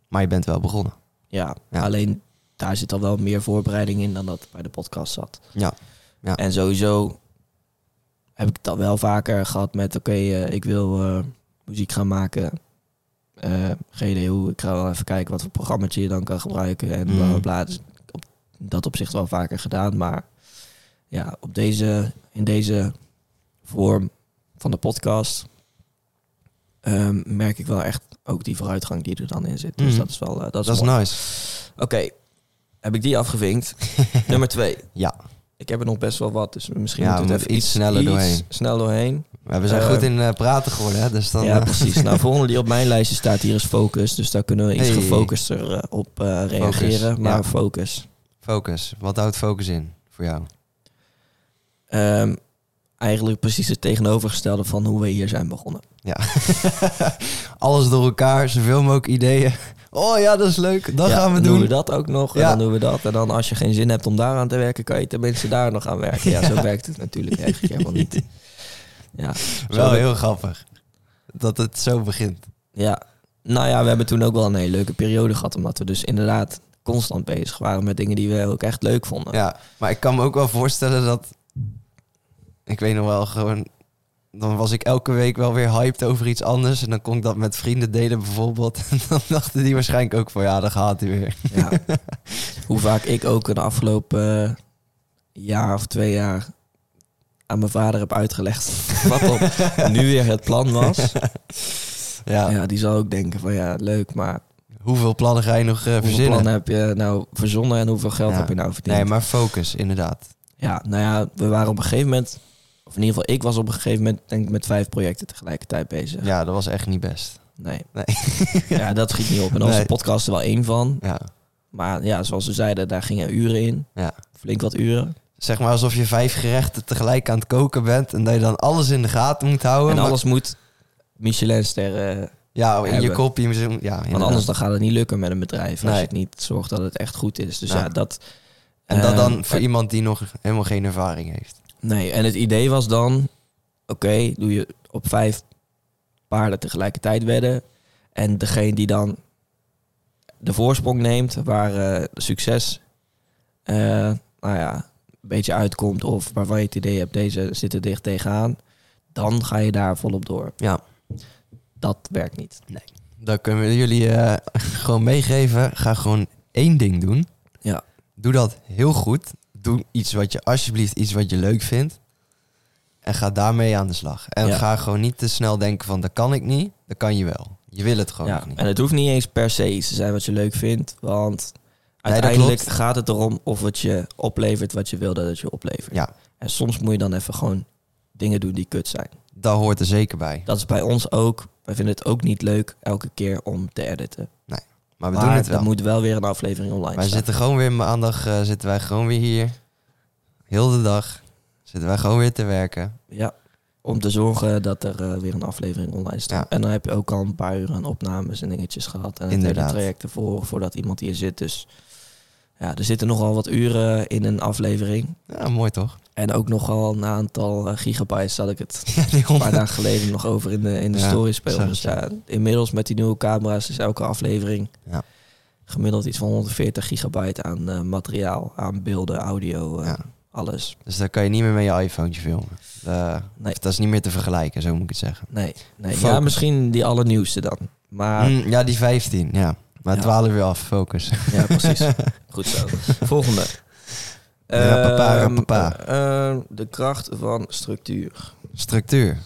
Maar je bent wel begonnen. Ja, Ja. alleen daar zit al wel meer voorbereiding in dan dat bij de podcast zat. Ja. Ja. En sowieso heb ik het al wel vaker gehad met... oké, eh, ik wil eh, muziek gaan maken. Eh, geen idee hoe. Ik ga wel even kijken wat voor programmaatje je dan kan gebruiken. En bla bla Mm. bla. Dus op dat opzicht wel vaker gedaan. Maar ja, op deze, in deze vorm van de podcast... ehm, merk ik wel echt ook die vooruitgang die er dan in zit. Dus Mhm. dat is wel... eh, dat is, nice. Oké, heb ik die afgevinkt. (laughs) Nummer twee. Ja. Ik heb er nog best wel wat, dus misschien Ja, moeten we we het even iets sneller doorheen. snel doorheen. Maar we zijn Eh, goed in eh, praten geworden, hè? Dus dan, ja, eh, precies. Nou, volgende die op mijn lijstje staat hier is focus. Dus daar kunnen we iets Hey. gefocuster op reageren. maar ja. focus. focus. Wat houdt focus in voor jou? Ehm, eigenlijk precies het tegenovergestelde van hoe we hier zijn begonnen. Ja. (laughs) Alles door elkaar, zoveel mogelijk ideeën. Oh ja, dat is leuk. Ja, gaan we dan doen. we dat ook nog. En Ja. dan doen we dat. En dan als je geen zin hebt om daaraan te werken, kan je tenminste daar nog aan werken. Ja, (laughs) zo werkt het natuurlijk eigenlijk helemaal niet. Ja, Wel heel grappig. Dat het zo begint. Ja, nou ja, we hebben toen ook wel een hele leuke periode gehad. Omdat we dus inderdaad constant bezig waren met dingen die we ook echt leuk vonden. Ja, maar ik kan me ook wel voorstellen dat... Ik weet nog wel, gewoon... Dan was ik elke week wel weer hyped over iets anders. En dan kon ik dat met vrienden delen bijvoorbeeld. (laughs) En dan dachten die waarschijnlijk ook van... Ja, dan gaat hij weer. Ja. (laughs) Hoe vaak ik ook de afgelopen eh, jaar of twee jaar aan mijn vader heb uitgelegd (laughs) wat op nu weer het plan was. Ja. Ja, die zal ook denken van ja, leuk, maar Hoeveel plannen ga je nog eh, hoeveel verzinnen? plannen heb je nou verzonnen en hoeveel geld Ja. heb je nou verdiend? Nee, maar focus, inderdaad. Ja, nou ja, we waren op een gegeven moment Of in ieder geval, ik was op een gegeven moment denk ik met vijf projecten tegelijkertijd bezig. Ja, dat was echt niet best. Nee. Nee. (laughs) ja, dat schiet niet op. En dan was Nee. de podcast er wel één van. Ja. Maar ja, zoals we zeiden, daar gingen uren in. Ja. Flink wat uren. Zeg maar alsof je vijf gerechten tegelijk aan het koken bent en dat je dan alles in de gaten moet houden. En maar- alles moet Michelin-sterren. ja, in je kopje. Ja, Want anders dan gaat het niet lukken met een bedrijf. Als Nee. je het niet zorgt dat het echt goed is. Dus Ja. ja, dat... En dat eh, dan voor iemand die nog helemaal geen ervaring heeft. Nee, en het idee was dan... Oké, doe je op vijf paarden tegelijkertijd wedden. En degene die dan de voorsprong neemt... waar eh, succes eh, nou ja, een beetje uitkomt... of waarvan je het idee hebt, deze zitten dicht tegenaan... dan ga je daar volop door. Ja, Dat werkt niet. dan kunnen we jullie eh, (laughs) gewoon meegeven. Ga gewoon één ding doen. Ja. Doe dat heel goed. Doe iets wat je alsjeblieft iets wat je leuk vindt. En ga daarmee aan de slag. En Ja. ga gewoon niet te snel denken van dat kan ik niet. Dat kan je wel. Je wil het gewoon Ja, niet. en het hoeft niet eens per se iets te zijn wat je leuk vindt. Want uiteindelijk gaat het erom of het je oplevert wat je wilde dat het je oplevert. Ja, En soms moet je dan even gewoon dingen doen die kut zijn. dat hoort er zeker bij. Dat is bij ons ook. Wij vinden het ook niet leuk elke keer om te editen. Maar we maar doen het wel. er moet wel weer een aflevering online Wij staan. zitten gewoon weer maandag, eh, zitten wij gewoon weer hier. Heel de dag. Zitten wij gewoon weer te werken. Ja, om te zorgen dat er eh, weer een aflevering online staat. Ja. En dan heb je ook al een paar uur aan opnames en dingetjes gehad. En het hele traject ervoor, voordat iemand hier zit. Dus ja, er zitten nogal wat uren in een aflevering. Ja, mooi toch? En ook nogal een aantal eh, gigabytes had ik het (laughs) Ja, een paar dagen geleden nog over in de, in de Ja, story spelen. Dus ja, inmiddels met die nieuwe camera's is elke aflevering Ja. gemiddeld iets van 140 gigabyte aan eh, materiaal, aan beelden, audio, eh, alles. Dus dan kan je niet meer met je iPhone filmen. Nee. Dat is niet meer te vergelijken, zo moet ik het zeggen. Nee, nee. Focus. ja, misschien die allernieuwste dan. Maar Mm, ja, die 15, ja. Maar Ja. dwalen weer af, focus. Ja, precies. (laughs) Goed zo. Volgende. Rapapa, Ehm, rapapa. eh, eh, de kracht van structuur. Structuur.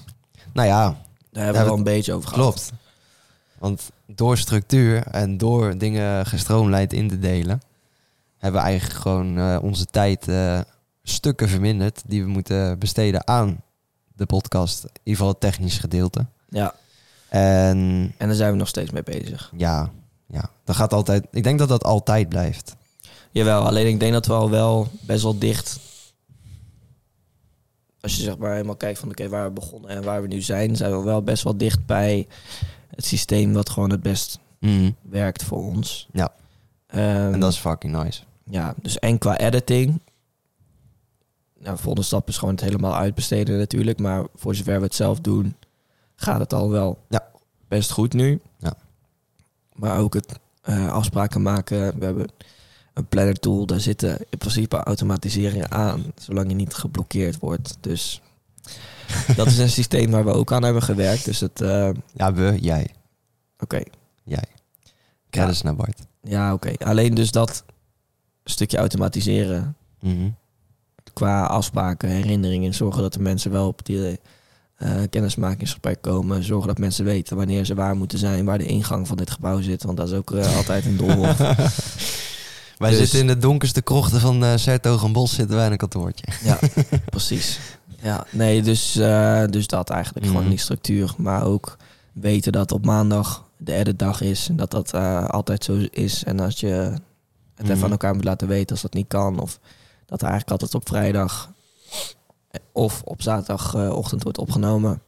Nou ja, Daar hebben we Ja, al een beetje over gehad. klopt. Want door structuur en door dingen gestroomlijnd in te delen... hebben we eigenlijk gewoon eh, onze tijd eh, stukken verminderd... die we moeten besteden aan de podcast. In ieder geval het technische gedeelte. Ja, En en daar zijn we nog steeds mee bezig. ja, ja, dat gaat altijd... Ik denk dat dat altijd blijft. Jawel, alleen ik denk dat we al wel best wel dicht... Als je zeg maar helemaal kijkt van oké, waar we begonnen en waar we nu zijn... zijn we wel best wel dicht bij het systeem wat gewoon het best Mm. werkt voor ons. Ja. Ehm, En dat is fucking nice. Ja, dus en qua editing. Nou, de volgende stap is gewoon het helemaal uitbesteden natuurlijk. Maar voor zover we het zelf doen, gaat het al wel Ja. best goed nu. Ja. Maar ook het eh, afspraken maken. We hebben een planner tool. Daar zitten in principe automatiseringen aan. Zolang je niet geblokkeerd wordt. Dus (laughs) dat is een systeem waar we ook aan hebben gewerkt. Dus het, eh, Ja, we, jij. oké. Jij. Credits naar Bart. Ja, oké. Alleen dus dat stukje automatiseren Mhm. qua afspraken, herinneringen, zorgen dat de mensen wel op die eh, kennismakingsgesprek komen. Zorgen dat mensen weten wanneer ze waar moeten zijn, waar de ingang van dit gebouw zit. Want dat is ook eh, altijd een doolhof. (laughs) Wij Dus- zitten in de donkerste krochten van uh, Sertogenbos zitten wij in een kantoortje. ja, (laughs) precies. Ja, nee, dus, eh, dus dat eigenlijk. Mhm. Gewoon die structuur. Maar ook weten dat op maandag de editdag is. En dat dat eh, altijd zo is. En als je het even Mhm. aan elkaar moet laten weten als dat niet kan. Of dat er eigenlijk altijd op vrijdag of op zaterdagochtend wordt opgenomen.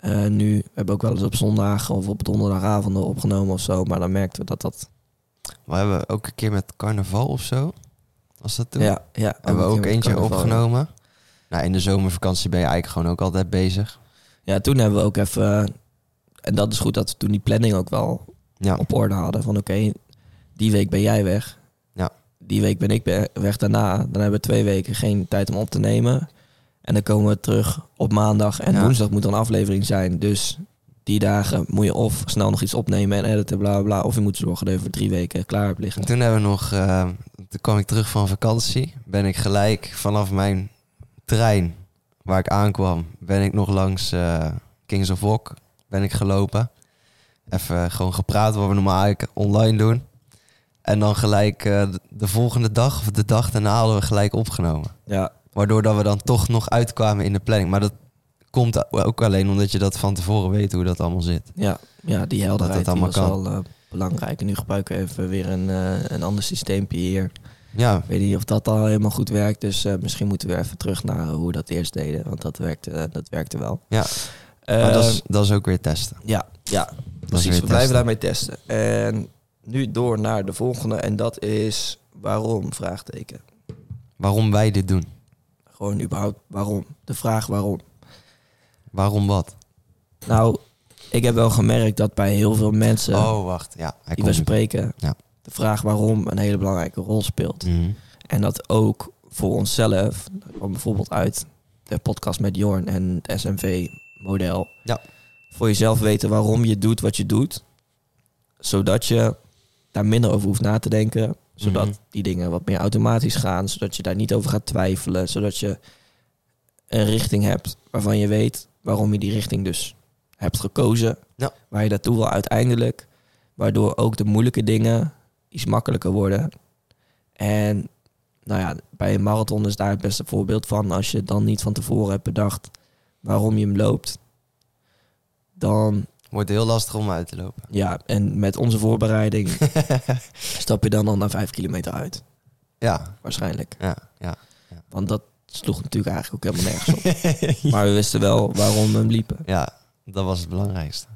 Eh, nu hebben we ook wel eens op zondag of op donderdagavonden opgenomen of zo. Maar dan merkten we dat dat... We hebben ook een keer met carnaval of zo. Was dat toen? Ja, ja, Hebben we ook eentje carnaval. opgenomen. Nou, in de zomervakantie ben je eigenlijk gewoon ook altijd bezig. Ja, toen hebben we ook even... En dat is goed dat we toen die planning ook wel Ja, op orde hadden. Van oké, die week ben jij weg. Ja. Die week ben ik weg daarna. Dan hebben we twee weken geen tijd om op te nemen. En dan komen we terug op maandag. En Ja. woensdag moet er een aflevering zijn. Dus die dagen moet je of snel nog iets opnemen en editen, bla bla bla. Of je moet zorgen dat je voor drie weken klaar hebt liggen. En toen hebben we nog, eh, toen kwam ik terug van vakantie. Ben ik gelijk vanaf mijn trein waar ik aankwam, ben ik nog langs eh, Kings of Rock ben ik gelopen. Even gewoon gepraat wat we normaal eigenlijk online doen. En dan gelijk eh, de- de volgende dag of de dag daarna hadden we gelijk opgenomen. Ja, Waardoor dat we dan toch nog uitkwamen in de planning. Maar dat komt ook alleen omdat je dat van tevoren weet hoe dat allemaal zit. Ja, ja die helderheid Dat dat die was allemaal wel eh, belangrijk. En nu gebruiken we even weer een, eh, een ander systeempje hier. Ja, Ik weet niet of dat al helemaal goed werkt. Dus eh, misschien moeten we even terug naar hoe we dat eerst deden. Want dat werkte, dat werkte wel. Ja. Maar dat is, dat is ook weer testen. ja, ja, Dat precies. We blijven daarmee testen. En nu door naar de volgende. En dat is waarom? Vraagteken. Waarom wij dit doen. Gewoon überhaupt waarom. De vraag waarom. Waarom wat? Nou, ik heb wel gemerkt dat bij heel veel mensen Oh, wacht. Ja, hij die we spreken, Ja. de vraag waarom een hele belangrijke rol speelt. Mhm. En dat ook voor onszelf, bijvoorbeeld uit de podcast met Jorn en het SMV-model. Ja. Voor jezelf weten waarom je doet wat je doet, zodat je daar minder over hoeft na te denken, zodat Mhm. die dingen wat meer automatisch gaan, zodat je daar niet over gaat twijfelen, zodat je een richting hebt waarvan je weet waarom je die richting dus hebt gekozen, Ja. waar je naartoe wil uiteindelijk, waardoor ook de moeilijke dingen iets makkelijker worden. En nou ja, bij een marathon is daar het beste voorbeeld van. Als je dan niet van tevoren hebt bedacht waarom je hem loopt, dan Wordt heel lastig om uit te lopen. ja, en met onze voorbereiding (laughs) stap je dan al naar vijf kilometer uit, Ja, waarschijnlijk. ja, ja. Want dat sloeg natuurlijk eigenlijk ook helemaal nergens op. (laughs) Maar we wisten wel waarom we hem liepen. ja, dat was het belangrijkste.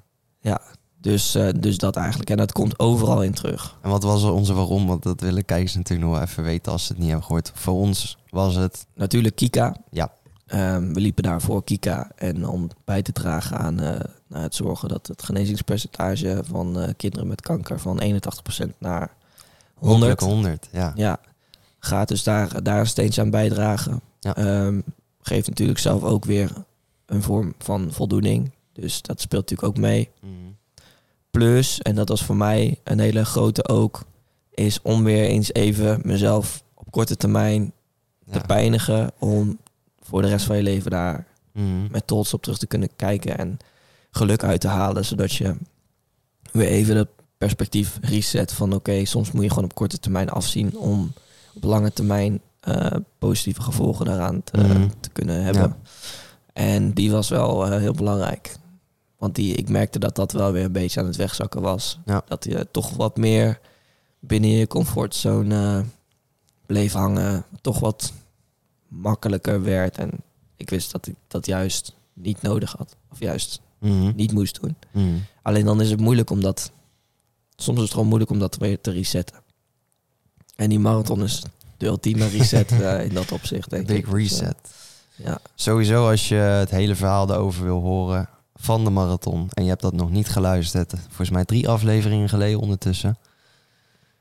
Ja, dus, eh, dus dat eigenlijk. En dat komt overal in terug. En wat was onze waarom? Want dat willen kijkers natuurlijk nog wel even weten als ze het niet hebben gehoord. Voor ons was het... Natuurlijk Kika. Ja. Ehm, we liepen daarvoor Kika. En om bij te dragen aan eh, nou, het zorgen dat het genezingspercentage van eh, kinderen met kanker van 81% naar 100 100, ja. Ja, gaat dus daar, daar een steentje aan bijdragen. Ja. Ehm, geeft natuurlijk zelf ook weer een vorm van voldoening. Dus dat speelt natuurlijk ook mee. Mhm. Plus, en dat was voor mij een hele grote ook, is om weer eens even mezelf op korte termijn te pijnigen. Om voor de rest van je leven daar Mhm. met trots op terug te kunnen kijken en geluk uit te halen. Zodat je weer even het perspectief reset van oké, soms moet je gewoon op korte termijn afzien om op lange termijn eh, positieve gevolgen daaraan te, Mhm. te kunnen hebben. Ja. En die was wel eh, heel belangrijk. Want die, ik merkte dat dat wel weer een beetje aan het wegzakken was. Ja. Dat je toch wat meer binnen je comfortzone eh, bleef hangen. Toch wat makkelijker werd. En ik wist dat ik dat juist niet nodig had. Of juist Mhm. niet moest doen. Mhm. Alleen dan is het moeilijk om dat... Soms is het gewoon moeilijk om dat weer te resetten. En die marathon is de ultieme reset (laughs) eh, in dat opzicht, denk Big ik. Eh, reset. ja. Sowieso als je het hele verhaal erover wil horen van de marathon en je hebt dat nog niet geluisterd, volgens mij drie afleveringen geleden ondertussen.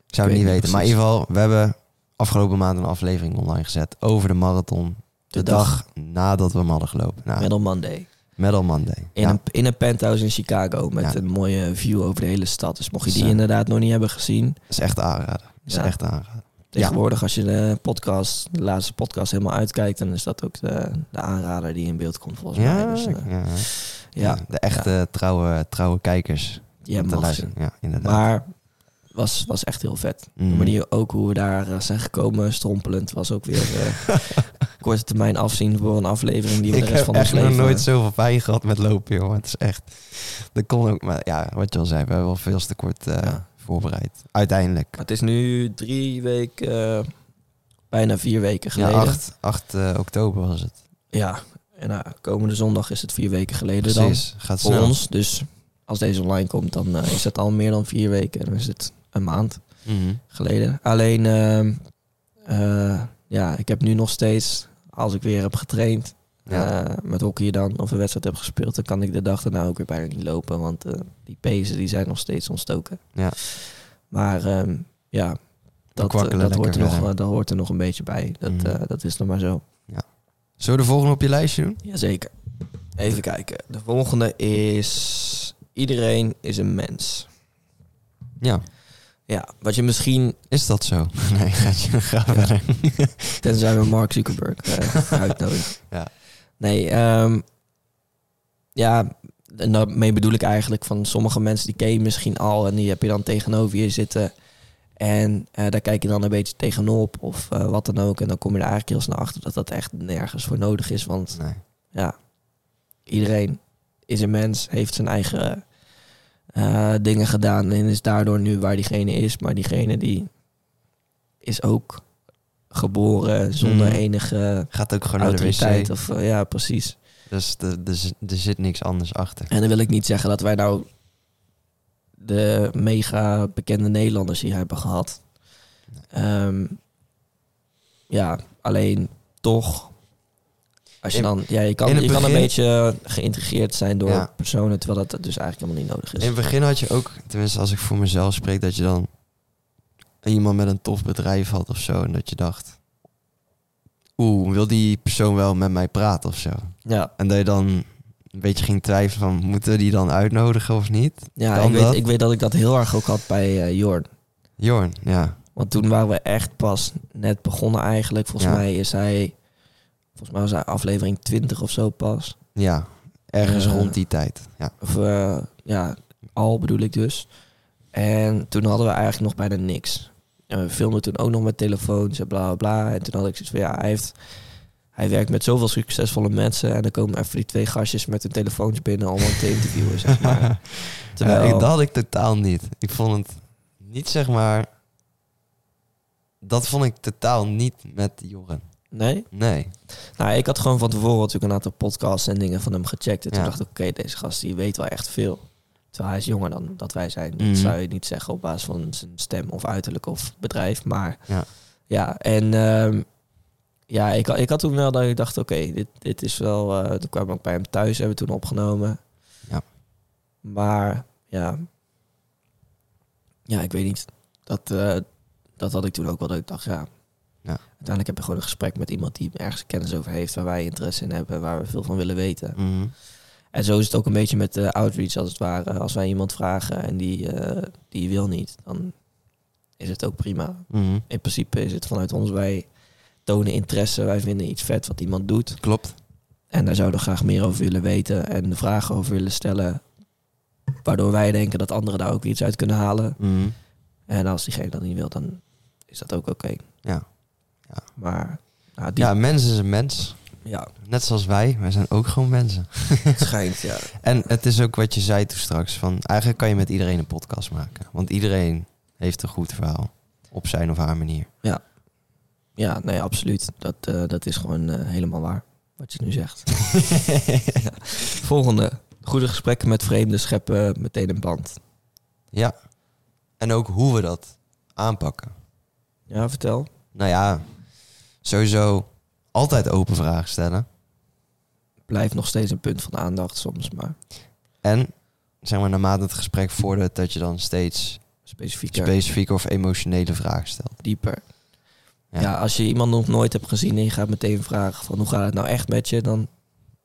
Ik zou het niet weten, maar in ieder geval, we hebben afgelopen maand een aflevering online gezet over de marathon. De, De dag. nadat we hem hadden gelopen. Nou, Medal Monday. Medal Monday. In, Ja. een, in een penthouse in Chicago met Ja. een mooie view over de hele stad. Dus mocht je die Zo. inderdaad nog niet hebben gezien. Dat is echt aanraden. Ja. echt aanraden. Tegenwoordig als je de podcast, de laatste podcast helemaal uitkijkt, dan is dat ook de, de aanrader die in beeld komt volgens Ja, mij. Dus, eh, ja. ja, de echte trouwe, trouwe kijkers. die hebben te luisteren. Ja, inderdaad. Maar was, was echt heel vet. De Mhm. manier ook hoe we daar eh, zijn gekomen, strompelend, was ook weer eh, (laughs) korte termijn afzien voor een aflevering die we ik de rest heb van ons echt nog nooit zoveel pijn gehad met lopen, joh. Het is echt... Dat kon ook... Maar ja, wat je al zei, we hebben wel veel te kort eh, Ja. Voorbereid. Uiteindelijk. Maar het is nu drie weken, eh, bijna vier weken Ja, geleden. 8, 8 eh, oktober was het. Ja, en nou, komende zondag is het vier weken geleden Precies. Gaat dan voor snel. ons. Dus als deze online komt, dan is het al meer dan vier weken. Dan is het een maand Mhm. geleden. Alleen, ehm, eh, ja, ik heb nu nog steeds, als ik weer heb getraind, Ja. eh, met hockey dan, of een wedstrijd heb gespeeld, dan kan ik de dag daarna ook weer bijna niet lopen. Want eh, die pezen die zijn nog steeds ontstoken. Ja. Maar ehm, ja, dat, eh, dat, hoort er nog, dat hoort er nog een beetje bij. Dat, Mhm. dat is nog maar zo. Zullen we de volgende op je lijstje doen? Jazeker. Even kijken. De volgende is... Iedereen is een mens. Ja. Ja, wat je misschien... Is dat zo? (laughs) Nee, gaat je ga verder. Tenzij we Mark Zuckerberg eh, (laughs) uitnodigen. Ja. Nee, ehm, ja, en daarmee bedoel ik eigenlijk van sommige mensen die ken je misschien al en die heb je dan tegenover je zitten. En eh, daar kijk je dan een beetje tegenop of eh, wat dan ook. En dan kom je er eigenlijk heel snel achter dat dat echt nergens voor nodig is. Want Nee. ja, iedereen is een mens, heeft zijn eigen eh, dingen gedaan en is daardoor nu waar diegene is. Maar diegene die is ook geboren zonder Mhm. enige Gaat ook gewoon naar de autoriteit. wc. Of, eh, ja, precies. Dus er, zit- zit niks anders achter. En dan wil ik niet zeggen dat wij nou de mega bekende Nederlanders hier hebben gehad. Ehm, ja, alleen toch. Als je In- dan, ja, je kan, je kan een beetje geïntegreerd zijn door Ja. personen, terwijl dat dus eigenlijk helemaal niet nodig is. In het begin had je ook, tenminste als ik voor mezelf spreek, dat je dan iemand met een tof bedrijf had of zo. En dat je dacht, oeh, wil die persoon wel met mij praten of zo? Ja, En dat je dan een beetje ging twijfelen van, moeten we die dan uitnodigen of niet? ja Kan ik, weet, dat? ik weet dat ik dat heel erg ook had bij eh Jorn. Jorn, ja. Want toen waren we echt pas net begonnen eigenlijk. Volgens Ja. mij is hij, volgens mij was hij aflevering 20 of zo pas. Ja, ergens Eh, rond die tijd. Ja. Of eh, ja, al bedoel ik dus. En toen hadden we eigenlijk nog bijna niks. En we filmden toen ook nog met telefoons en bla bla bla. En toen had ik zoiets van ja, hij heeft. Hij werkt met zoveel succesvolle mensen. En dan komen even die twee gastjes met hun telefoons binnen om hem te interviewen, zeg maar. (laughs) Ja, Terwijl, ik, dat had ik totaal niet. Ik vond het niet, zeg maar... Dat vond ik totaal niet met Jorn. Nee? Nee. Nou, ik had gewoon van tevoren natuurlijk een aantal podcasts en dingen van hem gecheckt. En toen Ja. dacht ik, oké, deze gast die weet wel echt veel. Terwijl hij is jonger dan dat wij zijn. Mhm. Dat zou je niet zeggen op basis van zijn stem of uiterlijk of bedrijf. Maar Ja. ja, en ehm, ja, ik, had- ik had toen wel dat ik dacht, oké, dit, dit is wel... eh toen kwam ik ook bij hem thuis, hebben we toen opgenomen. Ja. Maar ja, ja, ik weet niet. Dat, eh, dat had ik toen ook wel dat ik dacht, ja, Ja. Uiteindelijk heb je gewoon een gesprek met iemand die ergens kennis over heeft, waar wij interesse in hebben, waar we veel van willen weten. Mhm. En zo is het ook een beetje met de outreach als het ware. Als wij iemand vragen en die, eh, die wil niet, dan is het ook prima. Mhm. In principe is het vanuit ons, wij tonen interesse, wij vinden iets vet wat iemand doet. Klopt. En daar zouden we graag meer over willen weten en vragen over willen stellen. Waardoor wij denken dat anderen daar ook iets uit kunnen halen. Mhm. En als diegene dat niet wil, dan is dat ook oké. Ja. Maar nou, die, ja, mens is een mens. Ja, Net zoals wij, wij zijn ook gewoon mensen. het schijnt, ja. (laughs) En het is ook wat je zei toen straks, van eigenlijk kan je met iedereen een podcast maken. Want iedereen heeft een goed verhaal. Op zijn of haar manier. Ja, nee, absoluut. Dat, eh, dat is gewoon eh, helemaal waar. Wat je nu zegt. (laughs) Ja. Volgende. Goede gesprekken met vreemden scheppen meteen een band. Ja. En ook hoe we dat aanpakken. Ja, vertel. Nou ja, sowieso altijd open vragen stellen. Blijft nog steeds een punt van aandacht soms, maar En zeg maar naarmate het gesprek vordert, dat je dan steeds specifieker, specifieke of emotionele vragen stelt. dieper. Ja. Ja. als je iemand nog nooit hebt gezien en je gaat meteen vragen van hoe gaat het nou echt met je, dan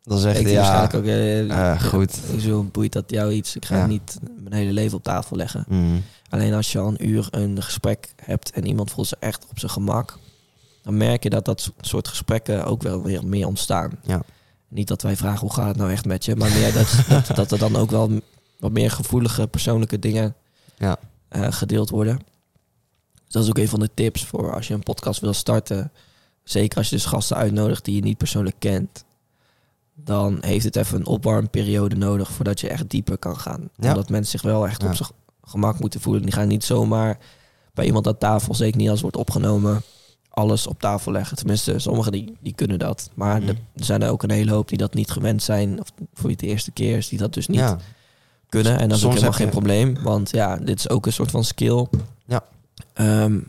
Dan zegt hij hij ja, ook, eh, goed. Hoezo boeit dat jou iets? Ik ga Ja. niet mijn hele leven op tafel leggen. mm, Alleen als je al een uur een gesprek hebt en iemand voelt zich echt op zijn gemak, dan merk je dat dat soort gesprekken ook wel weer meer ontstaan. Ja. Niet dat wij vragen hoe gaat het nou echt met je, maar meer dat, (laughs) dat, dat er dan ook wel wat meer gevoelige persoonlijke dingen Ja. eh, gedeeld worden. Dus dat is ook een van de tips voor als je een podcast wil starten. Zeker als je dus gasten uitnodigt die je niet persoonlijk kent. Dan heeft het even een opwarmperiode nodig voordat je echt dieper kan gaan. Ja. Omdat mensen zich wel echt Ja. op zijn gemak moeten voelen. Die gaan niet zomaar bij iemand aan tafel, zeker niet als het wordt opgenomen, alles op tafel leggen. Tenminste, sommigen die, die kunnen dat. Maar Mhm. er zijn er ook een hele hoop die dat niet gewend zijn. Of voor wie het de eerste keer is, die dat dus niet ja, kunnen. En dat is ook helemaal geen je- probleem. Want ja, dit is ook een soort van skill. Ja. Ehm, er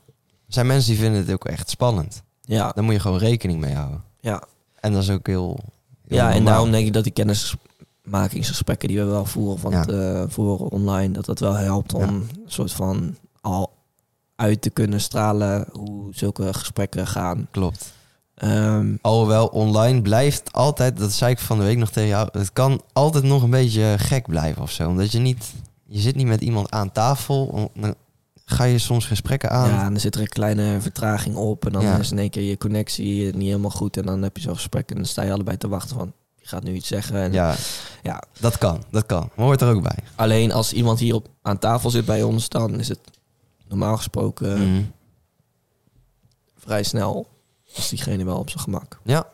zijn mensen die vinden het ook echt spannend. ja, Daar moet je gewoon rekening mee houden. ja. En dat is ook heel, heel ja, en daarom denk ik dat die kennismakingsgesprekken die we wel voeren, van Ja. eh, voeren online, dat dat wel helpt om Ja. een soort van al uit te kunnen stralen hoe zulke gesprekken gaan. Klopt. Ehm, Alhoewel online blijft altijd, dat zei ik van de week nog tegen jou, het kan altijd nog een beetje gek blijven of zo. Omdat je niet, je zit niet met iemand aan tafel, dan ga je soms gesprekken aan. ja, en dan zit er een kleine vertraging op en dan Ja. is in één keer je connectie niet helemaal goed en dan heb je zo'n gesprek en dan sta je allebei te wachten van, je gaat nu iets zeggen. En Ja, ja, dat kan, dat kan. Maar hoort er ook bij. Alleen als iemand hier op, aan tafel zit bij ons, dan is het normaal gesproken Mhm. vrij snel is diegene wel op zijn gemak. Ja,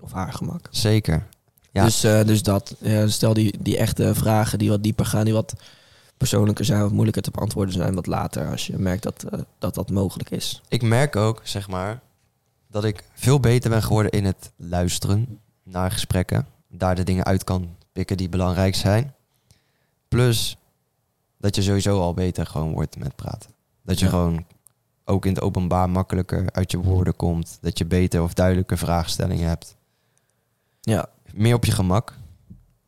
Of haar gemak. zeker. Ja. Dus, eh, dus dat. Ja, stel die, die echte vragen die wat dieper gaan, die wat persoonlijker zijn, wat moeilijker te beantwoorden zijn, wat later als je merkt dat eh, dat, dat mogelijk is. Ik merk ook, zeg maar, dat ik veel beter ben geworden in het luisteren naar gesprekken. Daar de dingen uit kan pikken die belangrijk zijn. Plus dat je sowieso al beter gewoon wordt met praten. Dat je Ja. gewoon ook in het openbaar makkelijker uit je woorden komt. Dat je beter of duidelijker vraagstellingen hebt. Ja, Meer op je gemak.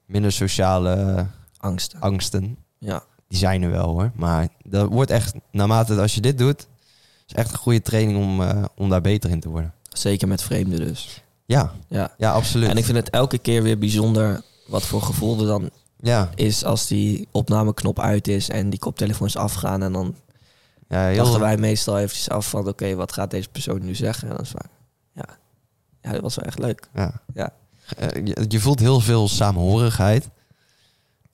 Minder sociale angsten. angsten. Ja, Die zijn er wel hoor. Maar dat wordt echt, naarmate als je dit doet, is echt een goede training om, eh, om daar beter in te worden. zeker met vreemden dus. Ja, Ja. ja, absoluut. En ik vind het elke keer weer bijzonder wat voor gevoel er dan ja, is als die opnameknop uit is en die koptelefoons afgaan. En dan ja, heel, dachten wij meestal eventjes af van oké, wat gaat deze persoon nu zeggen? En dat is waar. Ja. ja, dat was wel echt leuk. ja. Ja. Eh, je, je voelt heel veel samenhorigheid,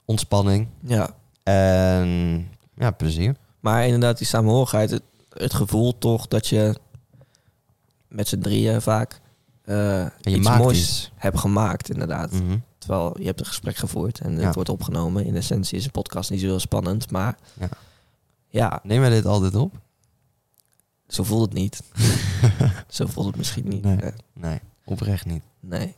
ontspanning Ja, en ja, plezier. maar inderdaad die samenhorigheid, het, het gevoel toch dat je met z'n drieën vaak je iets moois iets. hebt gemaakt inderdaad. Mhm. Terwijl je hebt een gesprek gevoerd en Ja. het wordt opgenomen. In essentie is een podcast niet zo heel spannend, maar Ja. Ja, Neem jij dit altijd op? zo voelt het niet. (laughs) zo voelt het misschien niet. Nee. Eh, Nee, oprecht niet. nee.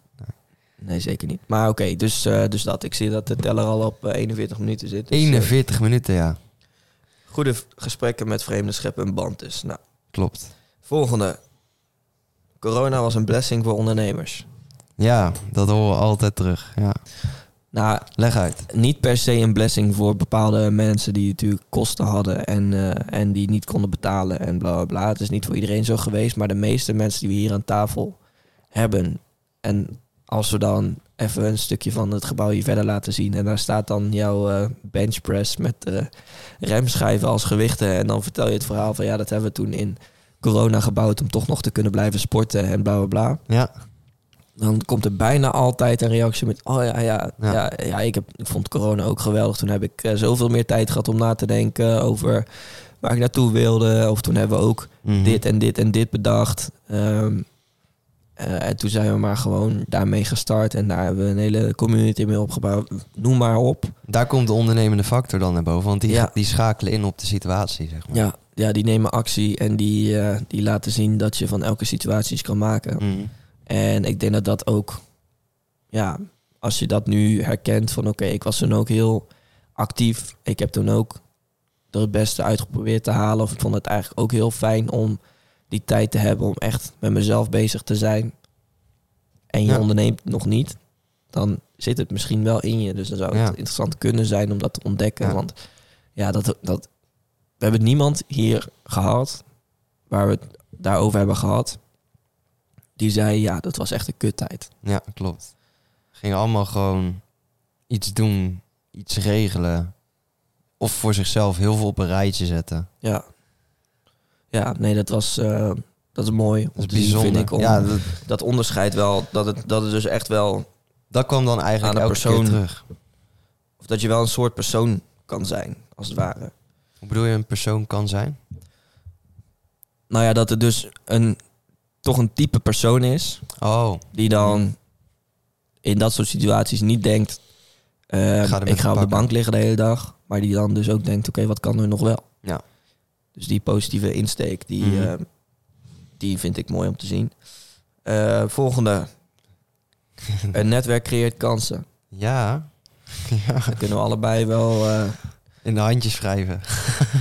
nee, zeker niet. Maar oké, dus, eh, dus dat. Ik zie dat de teller al op eh, 41 minuten zit. Dus, eh, 41 minuten, ja. goede gesprekken met vreemden scheppen een band dus. Nou, Klopt. volgende. Corona was een blessing voor ondernemers. Ja, dat horen we altijd terug. Ja. Nou, Leg uit. niet per se een blessing voor bepaalde mensen die natuurlijk kosten hadden en, eh, en die niet konden betalen en bla bla bla. Het is niet voor iedereen zo geweest, maar de meeste mensen die we hier aan tafel hebben. En als we dan even een stukje van het gebouw hier verder laten zien en daar staat dan jouw eh, benchpress met eh, remschijven als gewichten en dan vertel je het verhaal van ja, dat hebben we toen in corona gebouwd om toch nog te kunnen blijven sporten en bla bla bla Ja, dan komt er bijna altijd een reactie met... oh ja, ja, ja. Ja. ja, ik, heb, ik vond corona ook geweldig. Toen heb ik eh, zoveel meer tijd gehad om na te denken over waar ik naartoe wilde. Of toen hebben we ook Mhm. dit en dit en dit bedacht. Ehm, eh, en toen zijn we maar gewoon daarmee gestart. En daar hebben we een hele community mee opgebouwd. Noem maar op. Daar komt de ondernemende factor dan naar boven. Want die, Ja. die schakelen in op de situatie, zeg maar. Ja, ja die nemen actie en die, eh, die laten zien dat je van elke situatie iets kan maken. Mhm. En ik denk dat dat ook, ja, als je dat nu herkent van oké, ik was toen ook heel actief. Ik heb toen ook er het beste uit geprobeerd te halen. Of ik vond het eigenlijk ook heel fijn om die tijd te hebben om echt met mezelf bezig te zijn. En je Ja. onderneemt nog niet, dan zit het misschien wel in je. Dus dan zou het Ja. interessant kunnen zijn om dat te ontdekken. Ja. Want ja, dat, dat, we hebben niemand hier gehad waar we het daarover hebben gehad. Die zei, ja, dat was echt een kuttijd. Ja, klopt. Gingen allemaal gewoon iets doen, iets regelen. Of voor zichzelf heel veel op een rijtje zetten. Ja. Ja, nee, dat was... eh, dat is mooi. Dat is bijzonder. Vind ik, om, ja, dat, dat onderscheid wel. Dat het, dat het dus echt wel... dat kwam dan eigenlijk Aan de persoon. terug. Of dat je wel een soort persoon kan zijn, als het ware. Hoe bedoel je een persoon kan zijn? Nou ja, dat het dus een, toch een type persoon is... Oh, die dan in dat soort situaties niet denkt... Ik ga ik ga op de bank liggen de hele dag. Maar die dan dus ook denkt, oké, wat kan er nog wel? Ja. Dus die positieve insteek, die, Mhm. eh, die vind ik mooi om te zien. Eh, volgende. (laughs) Een netwerk creëert kansen. ja. (laughs) ja. Dat kunnen we allebei wel... eh, In de handjes wrijven.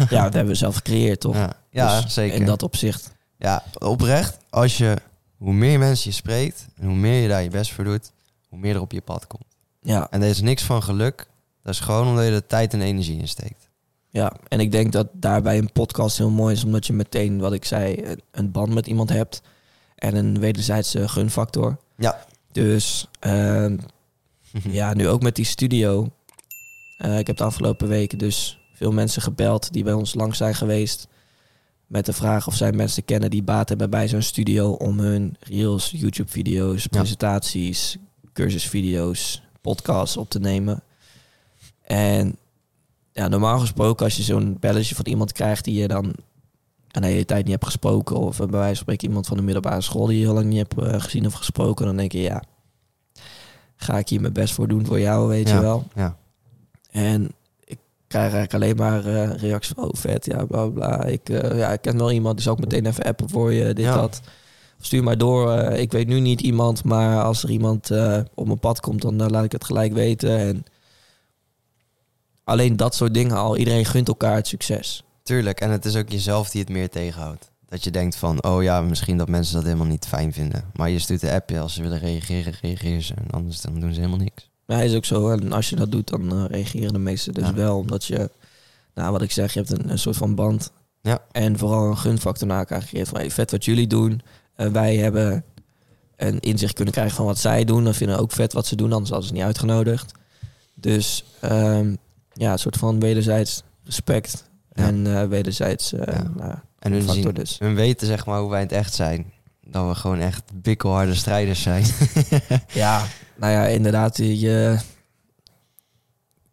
ja, dat hebben we zelf gecreëerd, toch? Ja, ja Dus zeker. In dat opzicht. Ja, oprecht. Als je, hoe meer mensen je spreekt en hoe meer je daar je best voor doet, hoe meer er op je pad komt. Ja, En er is niks van geluk. Dat is gewoon omdat je er tijd en energie in steekt. ja, en ik denk dat daarbij een podcast heel mooi is... omdat je meteen, wat ik zei, een- band met iemand hebt... en een wederzijdse gunfactor. Ja. Dus ehm, (laughs) ja, nu ook met die studio. Eh, ik heb de afgelopen weken dus veel mensen gebeld die bij ons langs zijn geweest. Met de vraag of zij mensen kennen die baat hebben bij zo'n studio om hun reels, YouTube-video's, presentaties, cursusvideo's, podcasts op te nemen. En ja, normaal gesproken, als je zo'n belletje van iemand krijgt die je dan en de hele tijd niet hebt gesproken, of bij wijze van spreken iemand van de middelbare school die je heel lang niet hebt eh, gezien of gesproken, dan denk je, ja, ga ik hier mijn best voor doen voor jou, weet Ja. je wel. Ja. En krijg eigenlijk alleen maar eh, reacties van, oh vet, ja, bla bla. Ik, eh, ja, ik ken wel iemand, die zal ik meteen even appen voor je, dit, Ja. dat. Stuur maar door. eh, ik weet nu niet iemand, maar als er iemand op mijn pad komt, dan laat ik het gelijk weten. En alleen dat soort dingen al. Iedereen gunt elkaar het succes. Tuurlijk, en het is ook jezelf die het meer tegenhoudt. Dat je denkt van, oh ja, misschien dat mensen dat helemaal niet fijn vinden. Maar je stuurt de appje, als ze willen reageren, reageren ze. En anders dan doen ze helemaal niks. Ja, is ook zo. En als je dat doet, dan eh, reageren de meesten dus Ja. wel. Omdat je, nou wat ik zeg, je hebt een, een soort van band. Ja. En vooral een gunfactor naar elkaar gecreëerd. Van, hey, vet wat jullie doen. Eh, wij hebben een inzicht kunnen krijgen van wat zij doen. Dan vinden we ook vet wat ze doen, anders hadden ze niet uitgenodigd. Dus ehm, ja, een soort van wederzijds respect. Ja. En eh, wederzijds Ja. nou, En hun, zien, dus. hun weten zeg maar hoe wij in het echt zijn. Dat we gewoon echt bikkelharde strijders zijn. (laughs) Ja, nou ja, inderdaad. Je,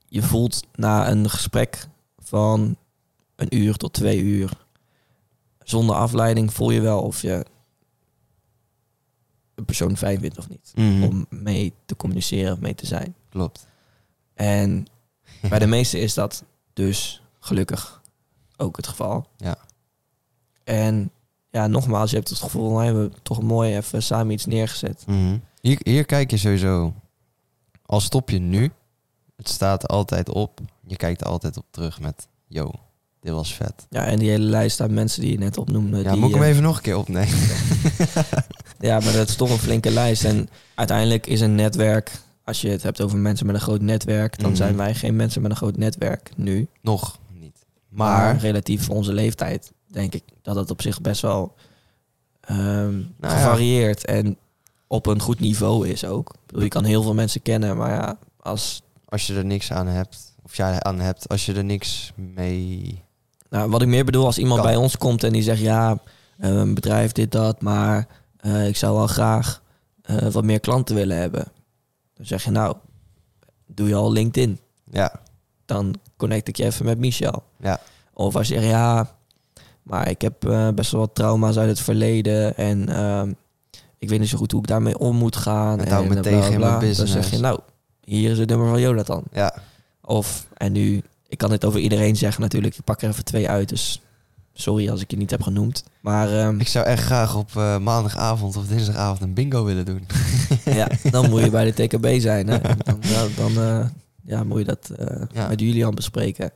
je voelt na een gesprek van een uur tot twee uur, zonder afleiding, voel je wel of je een persoon fijn vindt of niet. Mhm. Om mee te communiceren of mee te zijn. Klopt. En bij de (laughs) meesten is dat dus gelukkig ook het geval. Ja. En ja, nogmaals, je hebt het gevoel, we hebben toch mooi even samen iets neergezet. Mhm. hier, hier kijk je sowieso. Al stop je nu, het staat altijd op. Je kijkt er altijd op terug met, yo, dit was vet. Ja, en die hele lijst aan mensen die je net opnoemde. Ja, die, moet ik hem eh, even nog een keer opnemen? (laughs) Ja, maar dat is toch een flinke lijst. En uiteindelijk is een netwerk, als je het hebt over mensen met een groot netwerk, dan Mhm. zijn wij geen mensen met een groot netwerk nu. nog niet. Maar, Maar, relatief voor onze leeftijd denk ik dat het op zich best wel Nou ja. gevarieerd en op een goed niveau is ook. Bedoel, je kan heel veel mensen kennen, maar ja, als als je er niks aan hebt, of jij aan hebt, als je er niks mee... Nou, wat ik meer bedoel, als iemand Kan. bij ons komt en die zegt ja, eh, een bedrijf dit, dat, maar eh, ik zou wel graag eh, wat meer klanten willen hebben. Dan zeg je nou, doe je al LinkedIn. Ja, Dan connect ik je even met Michel. ja, Of als je zegt ja, maar ik heb eh, best wel wat trauma's uit het verleden en ehm, ik weet niet zo goed hoe ik daarmee om moet gaan. Het houdt en me bla, tegen bla, in mijn bla. Dan business. zeg je nou, hier is het nummer van Jonathan. ja. Of, en nu, ik kan dit over iedereen zeggen natuurlijk. Ik pak er even twee uit, dus sorry als ik je niet heb genoemd. Maar ehm, Ik zou echt graag op eh, maandagavond of dinsdagavond een bingo willen doen. (laughs) ja, dan moet je bij de TKB zijn. Hè? (laughs) Dan, dan eh, ja, moet je dat Ja. met Julian bespreken.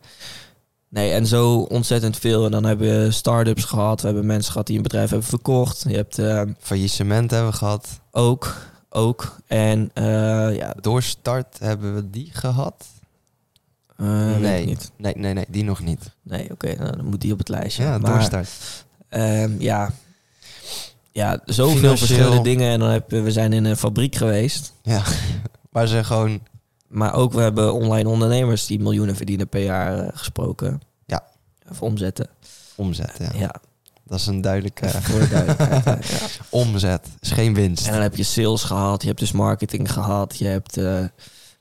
Nee, en zo ontzettend veel. En dan hebben we start-ups gehad. We hebben mensen gehad die een bedrijf hebben verkocht. Je hebt ehm, Faillissement hebben we gehad. ook, ook. En eh, ja, Doorstart hebben we die gehad? eh, nee. niet. nee, nee, nee, die nog niet. Nee, oké, nou, dan moet die op het lijstje. Ja, Maar, doorstart. Ehm, ja. ja, zoveel Financieel- verschillende dingen. En dan heb, we zijn in een fabriek geweest. Ja, (laughs) waar ze gewoon... Maar ook we hebben online ondernemers die miljoenen verdienen per jaar eh, gesproken. Ja. Of omzetten. Omzet, ja. Ja, Dat is een duidelijke voor duidelijkheid. hè. ja. (laughs) omzet. Is geen winst. En dan heb je sales gehad. Je hebt dus marketing gehad. Je hebt eh,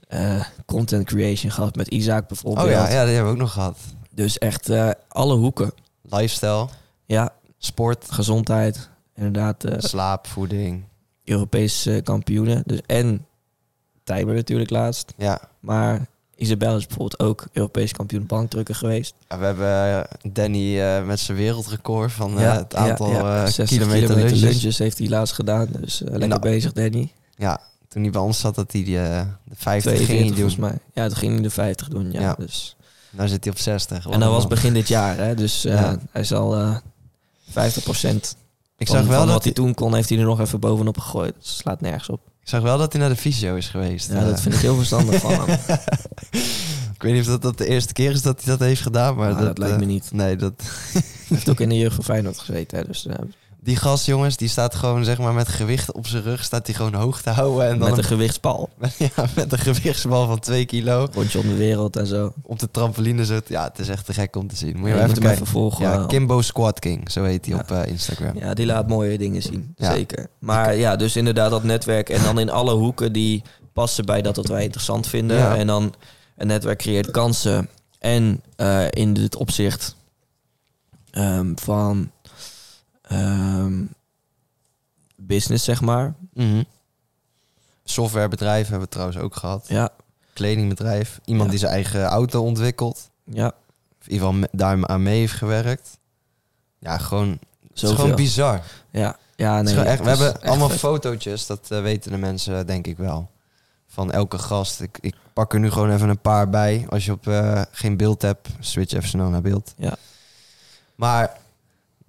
eh, content creation gehad met Isaac bijvoorbeeld. Oh ja, ja, die hebben we ook nog gehad. Dus echt eh, alle hoeken. Lifestyle, Ja, sport, gezondheid. Inderdaad, eh slaap, voeding. Europese eh, kampioenen. Dus en Tijber natuurlijk laatst. Ja. Maar Isabel is bijvoorbeeld ook Europees kampioen bankdrukken geweest. Ja, we hebben eh, Danny eh, met zijn wereldrecord van eh, Ja, het aantal ja, ja. 60 kilometer, kilometer lunches. lunches heeft hij laatst gedaan. Dus eh, lekker Nou, bezig, Danny. Ja, toen hij bij ons zat, dat hij die, de 50 ging 42 hij doen. volgens mij. Ja, toen ging hij de 50 doen. Ja. Dus. Nou zit hij op 60. Wat En dat was begin dit jaar. Hè? Dus hij zal eh 50 procent Ik zag, wel van dat wat hij toen kon, heeft hij er nog even bovenop gegooid. Dus het slaat nergens op. ik zag wel dat hij naar de fysio is geweest. Ja, eh. dat vind ik heel verstandig van hem. (laughs) ik weet niet of dat, dat de eerste keer is dat hij dat heeft gedaan, maar Maar dat, dat lijkt eh, me niet. Nee, dat, Hij heeft ook in de jeugd van Feyenoord gezeten. Hè? Dus eh, die gast, jongens, die staat gewoon zeg maar met gewicht op zijn rug, staat hij gewoon hoog te houden. En dan met een een, gewichtspal. (laughs) ja, met een gewichtsbal van 2 kilo Rondje om de wereld en zo. op de trampoline. Zo, ja, het is echt te gek om te zien. Moet je Ja, even kijken. volgen. Ja, Kimbo Squad King, zo heet hij Ja. op eh, Instagram. Ja, die laat mooie dingen zien. Zeker. Maar ja, dus inderdaad dat netwerk. En dan in alle hoeken die passen bij dat wat wij interessant vinden. En dan een netwerk creëert kansen. En eh, in dit opzicht ehm, van ehm, business, zeg maar. Mhm. Softwarebedrijf hebben we trouwens ook gehad. Ja, Kledingbedrijf. Iemand Ja. die zijn eigen auto ontwikkelt. ja. Of in ieder geval daar aan mee heeft gewerkt. Ja, gewoon... Het is gewoon bizar. Ja, ja nee. echt, we hebben echt allemaal vet. fotootjes, dat eh, weten de mensen denk ik wel. Van elke gast. Ik, ik pak er nu gewoon even een paar bij. Als je op eh, geen beeld hebt, switch even snel naar beeld. Ja. Maar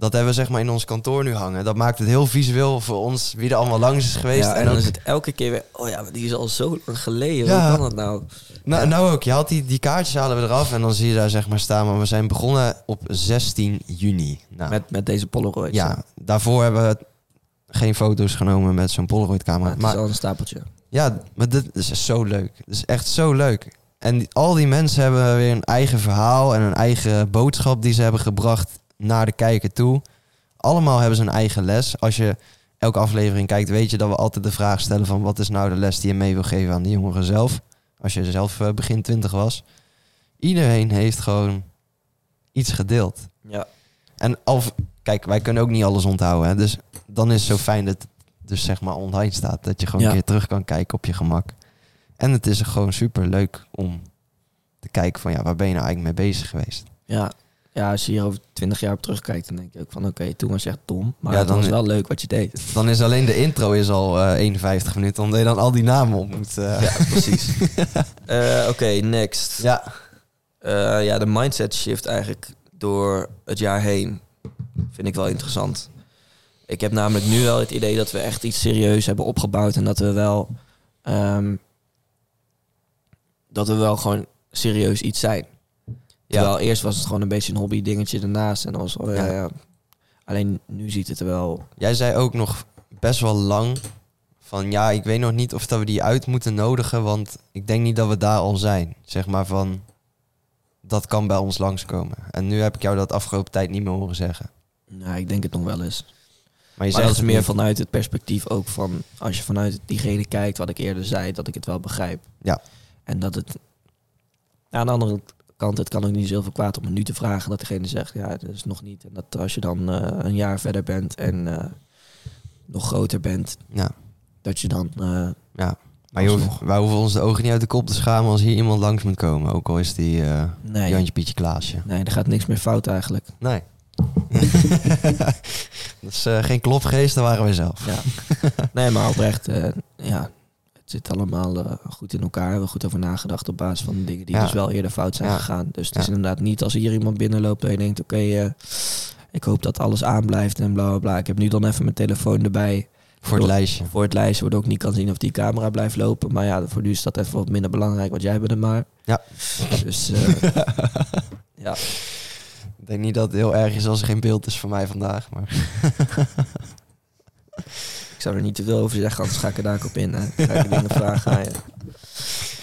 dat hebben we zeg maar in ons kantoor nu hangen. Dat maakt het heel visueel voor ons, wie er allemaal langs is geweest. Ja, en en dan ook- is het elke keer weer... Oh ja, die is al zo lang geleden. Ja. Hoe kan dat nou? nou, ja. nou ook, je had die, die kaartjes halen we eraf en dan zie je daar zeg maar staan. Maar we zijn begonnen op 16 juni. Nou, Met, met deze Polaroid. ja, daarvoor hebben we geen foto's genomen met zo'n Polaroid Maar camera. het Maar is al een stapeltje. Ja, maar dit is zo leuk. Het is echt zo leuk. En die- al die mensen hebben weer een eigen verhaal en een eigen boodschap die ze hebben gebracht naar de kijker toe. Allemaal hebben ze een eigen les. Als je elke aflevering kijkt, weet je dat we altijd de vraag stellen van wat is nou de les die je mee wil geven aan de jongeren zelf. Als je zelf eh, begin twintig was. Iedereen heeft gewoon iets gedeeld. Ja. En al, kijk, wij kunnen ook niet alles onthouden. Hè? Dus dan is het zo fijn dat het dus zeg maar online staat. Dat je gewoon Ja. een keer terug kan kijken op je gemak. En het is gewoon super leuk om te kijken van ja, waar ben je nou eigenlijk mee bezig geweest? Ja. Ja, als je hier over 20 jaar op terugkijkt, dan denk je ook van... Oké, toen was je echt dom. Maar Ja, het dan- was wel leuk wat je deed. Dan is alleen de intro is al eh 51 minuten, omdat je dan al die namen op moet. eh. Ja, precies. (laughs) Eh, Oké, next. ja. Eh, ja, de mindset shift eigenlijk door het jaar heen vind ik wel interessant. Ik heb namelijk nu wel het idee dat we echt iets serieus hebben opgebouwd en dat we wel ehm, dat we wel gewoon serieus iets zijn. Terwijl eerst was het gewoon een beetje een hobby dingetje ernaast en dan was oh, ja, alleen nu ziet het er wel Jij zei ook nog best wel lang van ja, ik weet nog niet of dat we die uit moeten nodigen, want ik denk niet dat we daar al zijn. Zeg maar van, dat kan bij ons langskomen. En nu heb ik jou dat afgelopen tijd niet meer horen zeggen. nou, ik denk het nog wel eens. Maar je maar zegt het meer niet. vanuit het perspectief ook van... als je vanuit diegene kijkt, wat ik eerder zei... dat ik het wel begrijp. Ja. En dat het... Aan de andere kant, het kan ook niet zoveel kwaad om het nu te vragen... dat degene zegt, ja, dat is nog niet. En dat als je dan eh, een jaar verder bent en eh, nog groter bent... Ja, dat je dan... eh, ja. Maar hoeft- Alsnog. wij hoeven ons de ogen niet uit de kop te schamen als hier iemand langs moet komen. Ook al is die nee, Jantje Pietje Klaasje. nee, er gaat niks meer fout eigenlijk. Nee. (laughs) dat is geen klopgeest, dat waren we zelf. Ja. nee, maar oprecht, ja... Zit allemaal eh, goed in elkaar. We hebben goed over nagedacht op basis van de dingen die Ja. dus wel eerder fout zijn Ja. gegaan. Dus het Ja. is inderdaad niet als hier iemand binnenloopt dat je denkt, oké, eh, ik hoop dat alles aanblijft en bla bla bla. Ik heb nu dan even mijn telefoon erbij Voor het lijstje. voor het lijstje, waardoor ik niet kan zien of die camera blijft lopen. Maar ja, voor nu is dat even wat minder belangrijk, want jij bent er maar. Ja. Dus eh, (laughs) ja, Ik denk niet dat het heel erg is als er geen beeld is van mij vandaag. Maar (laughs) ik zou er niet te veel over zeggen, anders ga ik er daar op in. Hè. Ga ik dingen (laughs) vragen aan je.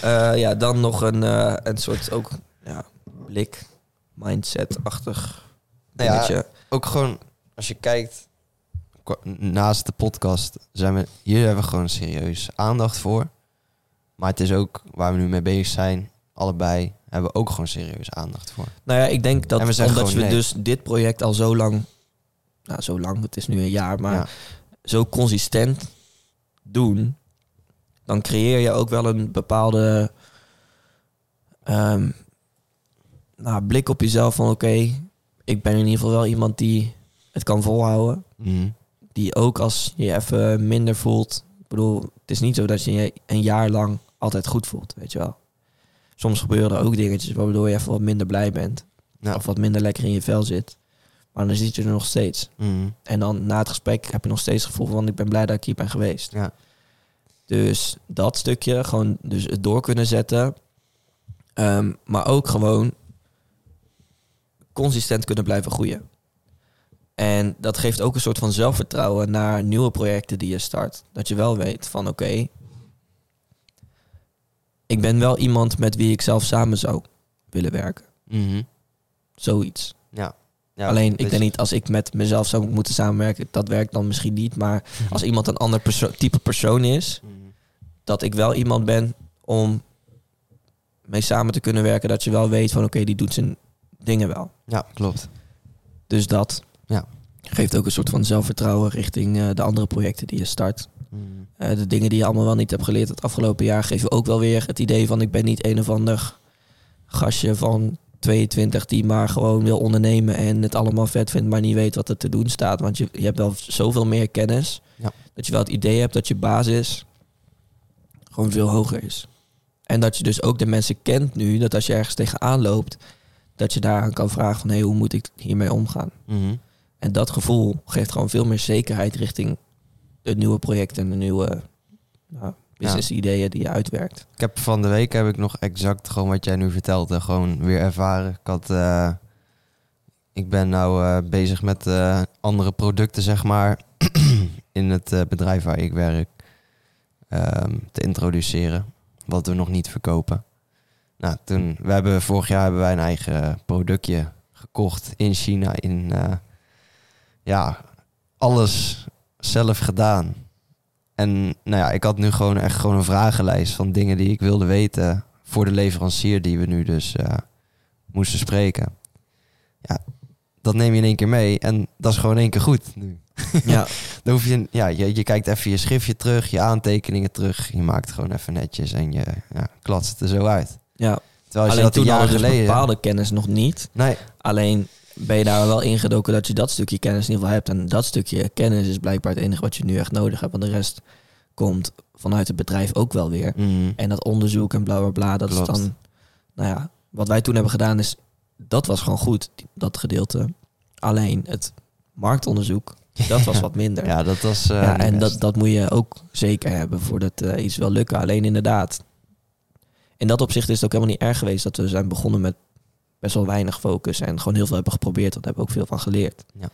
Eh, ja, dan nog een, eh, een soort ook ja, blik, mindset-achtig ja, ook gewoon, als je kijkt, naast de podcast, zijn we, hier hebben we gewoon serieus aandacht voor. Maar het is ook waar we nu mee bezig zijn, allebei, hebben we ook gewoon serieus aandacht voor. Nou ja, ik denk dat we omdat we nee. dus dit project al zo lang, nou zo lang, het is nu een jaar, maar Ja. Zo consistent doen, dan creëer je ook wel een bepaalde ehm, nou, blik op jezelf van oké, ik ben in ieder geval wel iemand die het kan volhouden. Mhm. Die ook als je even minder voelt. Ik bedoel, het is niet zo dat je je een jaar lang altijd goed voelt, weet je wel. Soms gebeuren er ook dingetjes waardoor je even wat minder blij bent. Ja. Of wat minder lekker in je vel zit. Maar dan zit je er nog steeds. Mhm. En dan na het gesprek heb je nog steeds het gevoel van ik ben blij dat ik hier ben geweest. Ja. Dus dat stukje, gewoon dus het door kunnen zetten. Ehm, maar ook gewoon consistent kunnen blijven groeien. En dat geeft ook een soort van zelfvertrouwen naar nieuwe projecten die je start. Dat je wel weet van oké, ik ben wel iemand met wie ik zelf samen zou willen werken. Mhm. Zoiets. Ja. Ja, Alleen, ik denk niet als ik met mezelf zou moeten samenwerken, dat werkt dan misschien niet. Maar als iemand een ander perso- type persoon is, Mhm. dat ik wel iemand ben om mee samen te kunnen werken. Dat je wel weet van oké, die doet zijn dingen wel. Ja, klopt. Dus dat Ja. geeft ook een soort van zelfvertrouwen richting eh, de andere projecten die je start. Mm. Eh, de dingen die je allemaal wel niet hebt geleerd het afgelopen jaar geven ook wel weer het idee van ik ben niet een of ander gastje van 22 die maar gewoon wil ondernemen en het allemaal vet vindt, maar niet weet wat er te doen staat. Want je, je hebt wel zoveel meer kennis Ja. dat je wel het idee hebt dat je basis gewoon veel hoger is. En dat je dus ook de mensen kent nu, dat als je ergens tegenaan loopt, dat je daaraan kan vragen van hé, hoe moet ik hiermee omgaan? Mhm. En dat gevoel geeft gewoon veel meer zekerheid richting het nieuwe project en de nieuwe nou, business ideeën die je uitwerkt. Ik heb van de week heb ik nog exact gewoon wat jij nu vertelt, gewoon weer ervaren. Ik had, eh, ik ben nou eh, bezig met eh, andere producten, zeg maar, (clears throat) in het bedrijf waar ik werk, ehm, te introduceren, wat we nog niet verkopen. Nou, toen, we hebben vorig jaar hebben wij een eigen productje gekocht in China, in, ja, alles zelf gedaan. En nou ja, ik had nu gewoon echt gewoon een vragenlijst van dingen die ik wilde weten voor de leverancier die we nu dus eh, moesten spreken. Ja, dat neem je in één keer mee en dat is gewoon in één keer goed nu. Ja, (laughs) Dan hoef je, ja, je, je kijkt even je schriftje terug, je aantekeningen terug, je maakt gewoon even netjes en je ja, klatst het er zo uit. ja. Terwijl als Alleen je dat toen jaar dus geleden... bepaalde kennis nog niet. Nee, Alleen ben je daar wel ingedoken dat je dat stukje kennis in ieder geval hebt. En dat stukje kennis is blijkbaar het enige wat je nu echt nodig hebt. Want de rest komt vanuit het bedrijf ook wel weer. Mhm. En dat onderzoek en bla bla bla, dat Klopt. is dan... Nou ja, wat wij toen hebben gedaan is... Dat was gewoon goed, dat gedeelte. Alleen het marktonderzoek, dat was (laughs) wat minder. ja, dat was... eh, Ja, en best. dat, dat moet je ook zeker hebben voordat eh, iets wil lukken. Alleen inderdaad, in dat opzicht is het ook helemaal niet erg geweest dat we zijn begonnen met best wel weinig focus en gewoon heel veel hebben geprobeerd. Daar hebben we ook veel van geleerd. Ja.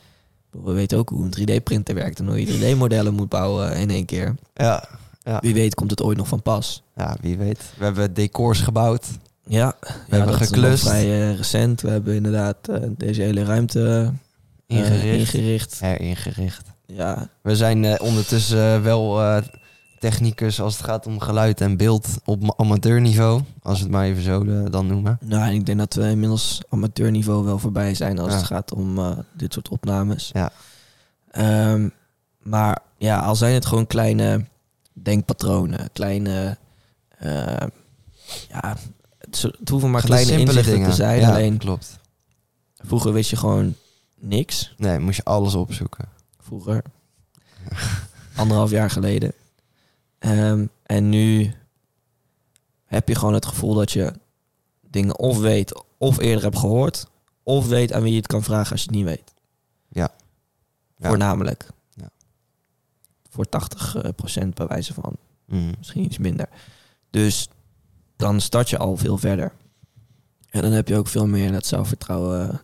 We weten ook hoe een 3D-printer werkt en hoe je 3D-modellen moet bouwen in één keer. Ja, ja. Wie weet komt het ooit nog van pas. ja, wie weet. We hebben decors gebouwd. Ja, We ja hebben dat is nog geklust. vrij eh, recent. We hebben inderdaad eh, deze hele ruimte eh, Ingericht. ingericht. Heringericht. Ja, We zijn ondertussen wel technicus als het gaat om geluid en beeld op ma- amateurniveau. Als we het maar even zo eh, dan noemen. Nou, en ik denk dat we inmiddels amateurniveau wel voorbij zijn als Ja. het gaat om eh, dit soort opnames. Ja. Ehm, maar ja, al zijn het gewoon kleine denkpatronen, kleine, eh, ja, het, hoeven maar kleine simpele inzichten te zijn. Ja, Alleen klopt. vroeger wist je gewoon niks. Nee, moest je alles opzoeken. Vroeger, anderhalf jaar geleden. Ehm, en nu heb je gewoon het gevoel dat je dingen of weet of eerder hebt gehoord, of weet aan wie je het kan vragen als je het niet weet. Ja. Ja. Voornamelijk. Ja. Voor 80% procent bij wijze van, Mhm. misschien iets minder. Dus dan start je al veel verder. En dan heb je ook veel meer dat zelfvertrouwen eh,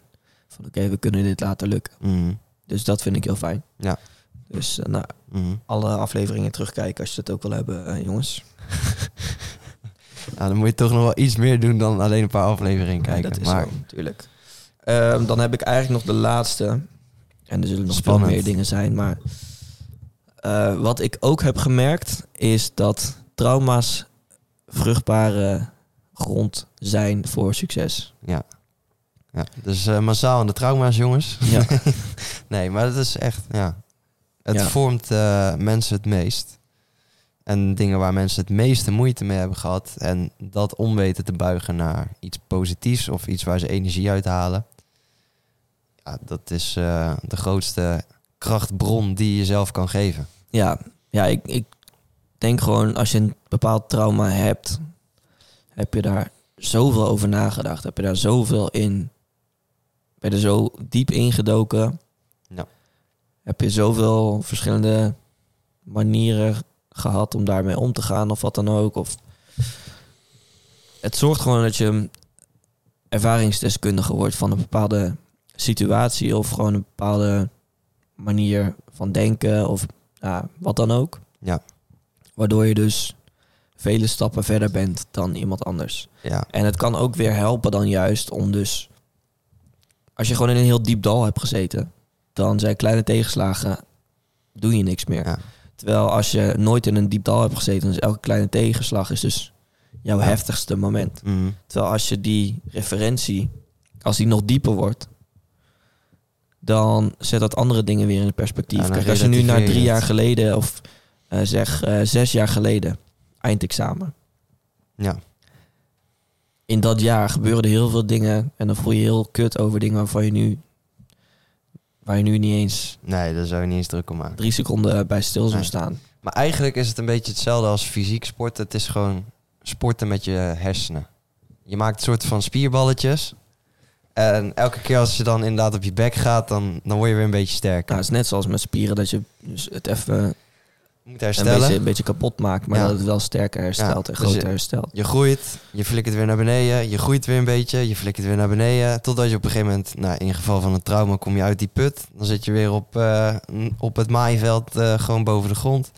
van oké, we kunnen dit laten lukken. Mhm. Dus dat vind ik heel fijn. Ja. Dus eh, nou, Mhm. alle afleveringen terugkijken als je het ook wil hebben, eh, jongens. (laughs) Nou, dan moet je toch nog wel iets meer doen dan alleen een paar afleveringen kijken. dat is maar zo, natuurlijk. Ehm, dan heb ik eigenlijk nog de laatste. En er zullen nog Spannend. veel meer dingen zijn. Maar eh, wat ik ook heb gemerkt is dat trauma's vruchtbare grond zijn voor succes. ja. ja. Dus eh, massaal aan de trauma's, jongens. Ja, (laughs) Nee, maar het is echt, ja. Het Ja. vormt eh, mensen het meest. En dingen waar mensen het meeste moeite mee hebben gehad. En dat om weten te buigen naar iets positiefs of iets waar ze energie uit halen. Ja, dat is eh, de grootste krachtbron die je zelf kan geven. ja, ja ik, ik denk gewoon als je een bepaald trauma hebt, heb je daar zoveel over nagedacht. Heb je daar zoveel in, ben je er zo diep ingedoken. Ja. Heb je zoveel verschillende manieren gehad om daarmee om te gaan of wat dan ook. Of het zorgt gewoon dat je ervaringsdeskundige wordt van een bepaalde situatie of gewoon een bepaalde manier van denken of ja, wat dan ook. Ja. Waardoor je dus vele stappen verder bent dan iemand anders. Ja, En het kan ook weer helpen dan juist om dus... Als je gewoon in een heel diep dal hebt gezeten... dan zijn kleine tegenslagen... doe je niks meer. ja. Terwijl als je nooit in een diep dal hebt gezeten... dan is elke kleine tegenslag is dus jouw Ja. heftigste moment. Mhm. Terwijl als je die referentie... als die nog dieper wordt... dan zet dat andere dingen weer in perspectief. Kijk, als je nu naar drie jaar geleden, of eh, zeg eh, zes jaar geleden, eindexamen. Ja. In dat jaar gebeuren er heel veel dingen en dan voel je je heel kut over dingen waarvan je nu, waar je nu niet eens Nee, daar zou je niet eens druk om maken. drie seconden bij stil zou Nee. staan. Maar eigenlijk is het een beetje hetzelfde als fysiek sporten. Het is gewoon sporten met je hersenen. Je maakt een soort van spierballetjes. En elke keer als je dan inderdaad op je bek gaat, dan, dan word je weer een beetje sterker. Nou, het is net zoals met spieren dat je dus het even Moet een herstellen. beetje, een beetje kapot maakt, maar Ja. dat het wel sterker herstelt Ja, en dus groter je- herstelt. Je groeit, je flikkert weer naar beneden, je groeit weer een beetje, je flikkert weer naar beneden. Totdat je op een gegeven moment, nou, in geval van een trauma, kom je uit die put. Dan zit je weer op, eh, op het maaiveld, eh, gewoon boven de grond.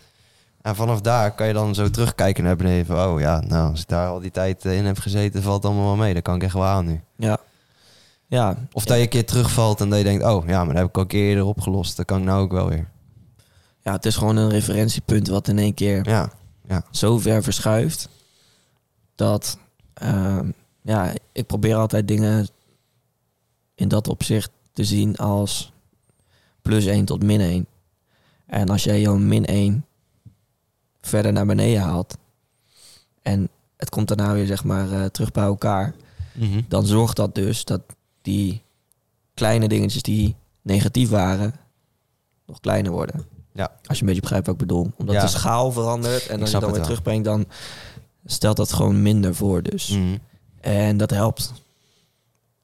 En vanaf daar kan je dan zo terugkijken naar beneden. Van, oh ja, nou, als ik daar al die tijd eh, in heb gezeten, valt het allemaal wel mee. Dat kan ik echt wel aan nu. Ja. Ja, Of dat je een keer terugvalt en dat je denkt, oh ja, maar dat heb ik al een keer eerder opgelost. Dat kan ik nou ook wel weer. Ja, het is gewoon een referentiepunt wat in één keer Ja, zo ver verschuift dat ehm, ja, ik probeer altijd dingen in dat opzicht te zien als plus 1 tot min 1. En als jij jouw min 1 verder naar beneden haalt en het komt daarna weer zeg maar eh, terug bij elkaar, Mhm. dan zorgt dat dus dat die kleine dingetjes die negatief waren, nog kleiner worden. Ja. Als je een beetje begrijpt wat ik bedoel. Omdat Ja. de schaal verandert en als je dan weer wel. terugbrengt, dan stelt dat gewoon minder voor dus. Mhm. En dat helpt.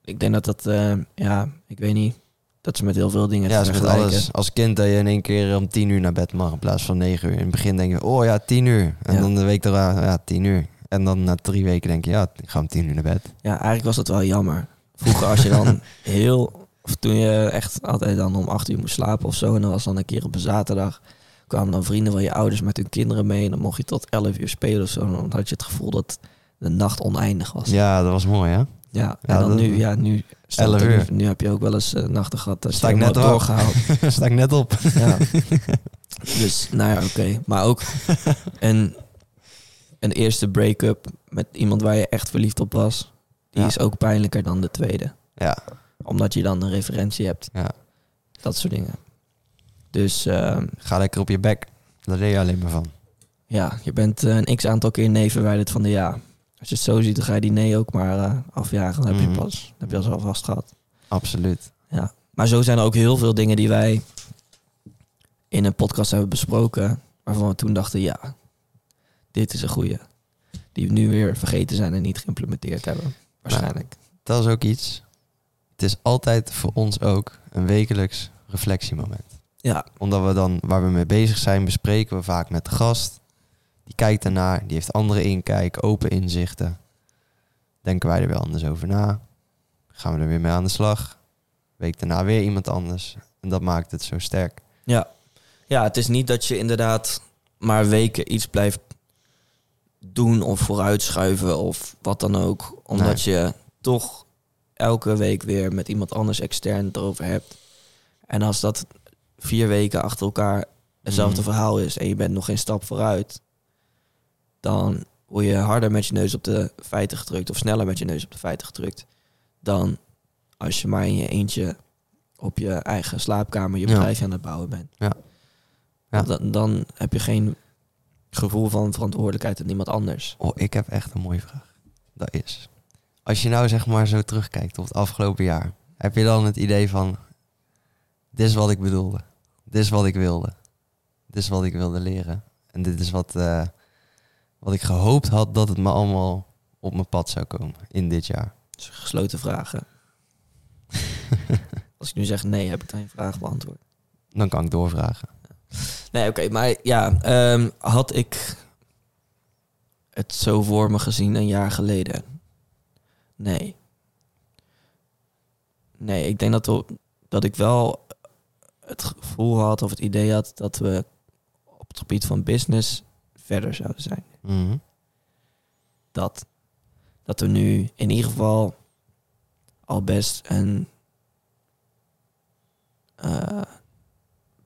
Ik denk dat dat, eh, ja, ik weet niet, dat is met heel veel dingen Ja, is met alles. Als kind dat je in één keer om tien uur naar bed mag in plaats van negen uur. In het begin denk je, oh ja, tien uur. En Ja. dan de week erna, ja, tien uur. En dan na drie weken denk je, ja, ik ga om tien uur naar bed. Ja, eigenlijk was dat wel jammer. Vroeger als je dan (laughs) heel... Of toen je echt altijd dan om acht uur moest slapen of zo... en dan was dan een keer op een zaterdag... kwamen dan vrienden van je ouders met hun kinderen mee... en dan mocht je tot elf uur spelen of zo... en dan had je het gevoel dat de nacht oneindig was. Ja, dat was mooi, hè? Ja, Ja, en dan dat- nu, ja, nu, staat 11 het er uur. nu, nu heb je ook wel eens eh, nachten gehad dat Sta ik net doorgehaald. (laughs) Sta ik net op. Ja. (laughs) dus, nou ja, oké. Maar ook (laughs) een, een eerste break-up met iemand waar je echt verliefd op was, die Ja. is ook pijnlijker dan de tweede. Ja, Omdat je dan een referentie hebt. Ja. Dat soort dingen. Dus ehm, ga lekker op je bek. Daar leer je alleen maar van. ja, je bent eh, een x-aantal keer nee verwijderd van de ja. Als je het zo ziet, dan ga je die nee ook maar eh, afjagen. Dan heb je Mhm. pas, dan heb je al vast gehad. Absoluut. Ja. Maar zo zijn er ook heel veel dingen die wij in een podcast hebben besproken. Waarvan we toen dachten, ja, dit is een goeie. Die we nu weer vergeten zijn en niet geïmplementeerd hebben. Waarschijnlijk. Dat is ook iets. Het is altijd voor ons ook een wekelijks reflectiemoment. Ja, Omdat we dan, waar we mee bezig zijn, bespreken we vaak met de gast. Die kijkt ernaar, die heeft andere inkijk, open inzichten. Denken wij er weer anders over na. Gaan we er weer mee aan de slag. Week daarna weer iemand anders. En dat maakt het zo sterk. ja. ja, het is niet dat je inderdaad maar weken iets blijft doen of vooruitschuiven of wat dan ook. Omdat je toch elke week weer met iemand anders extern het erover hebt. En als dat vier weken achter elkaar hetzelfde Mhm. verhaal is en je bent nog geen stap vooruit, dan word je harder met je neus op de feiten gedrukt of sneller met je neus op de feiten gedrukt dan als je maar in je eentje op je eigen slaapkamer je Ja. bedrijf aan het bouwen bent. Ja. Ja. Dan, dan heb je geen gevoel van verantwoordelijkheid aan iemand anders. Oh, ik heb echt een mooie vraag. Dat is. Als je nou zeg maar zo terugkijkt op het afgelopen jaar. Heb je dan het idee van... Dit is wat ik bedoelde. Dit is wat ik wilde. Dit is wat ik wilde leren. En dit is wat, eh, wat ik gehoopt had dat het me allemaal op mijn pad zou komen in dit jaar. Dus gesloten vragen. (laughs) Als ik nu zeg nee, heb ik dan je vraag beantwoord. Dan kan ik doorvragen. Nee, oké, maar ja, ehm, had ik het zo voor me gezien een jaar geleden? Nee. Nee, ik denk dat, we- dat ik wel het gevoel had of het idee had dat we op het gebied van business verder zouden zijn. Mhm. Dat, dat we nu in ieder geval al best een eh,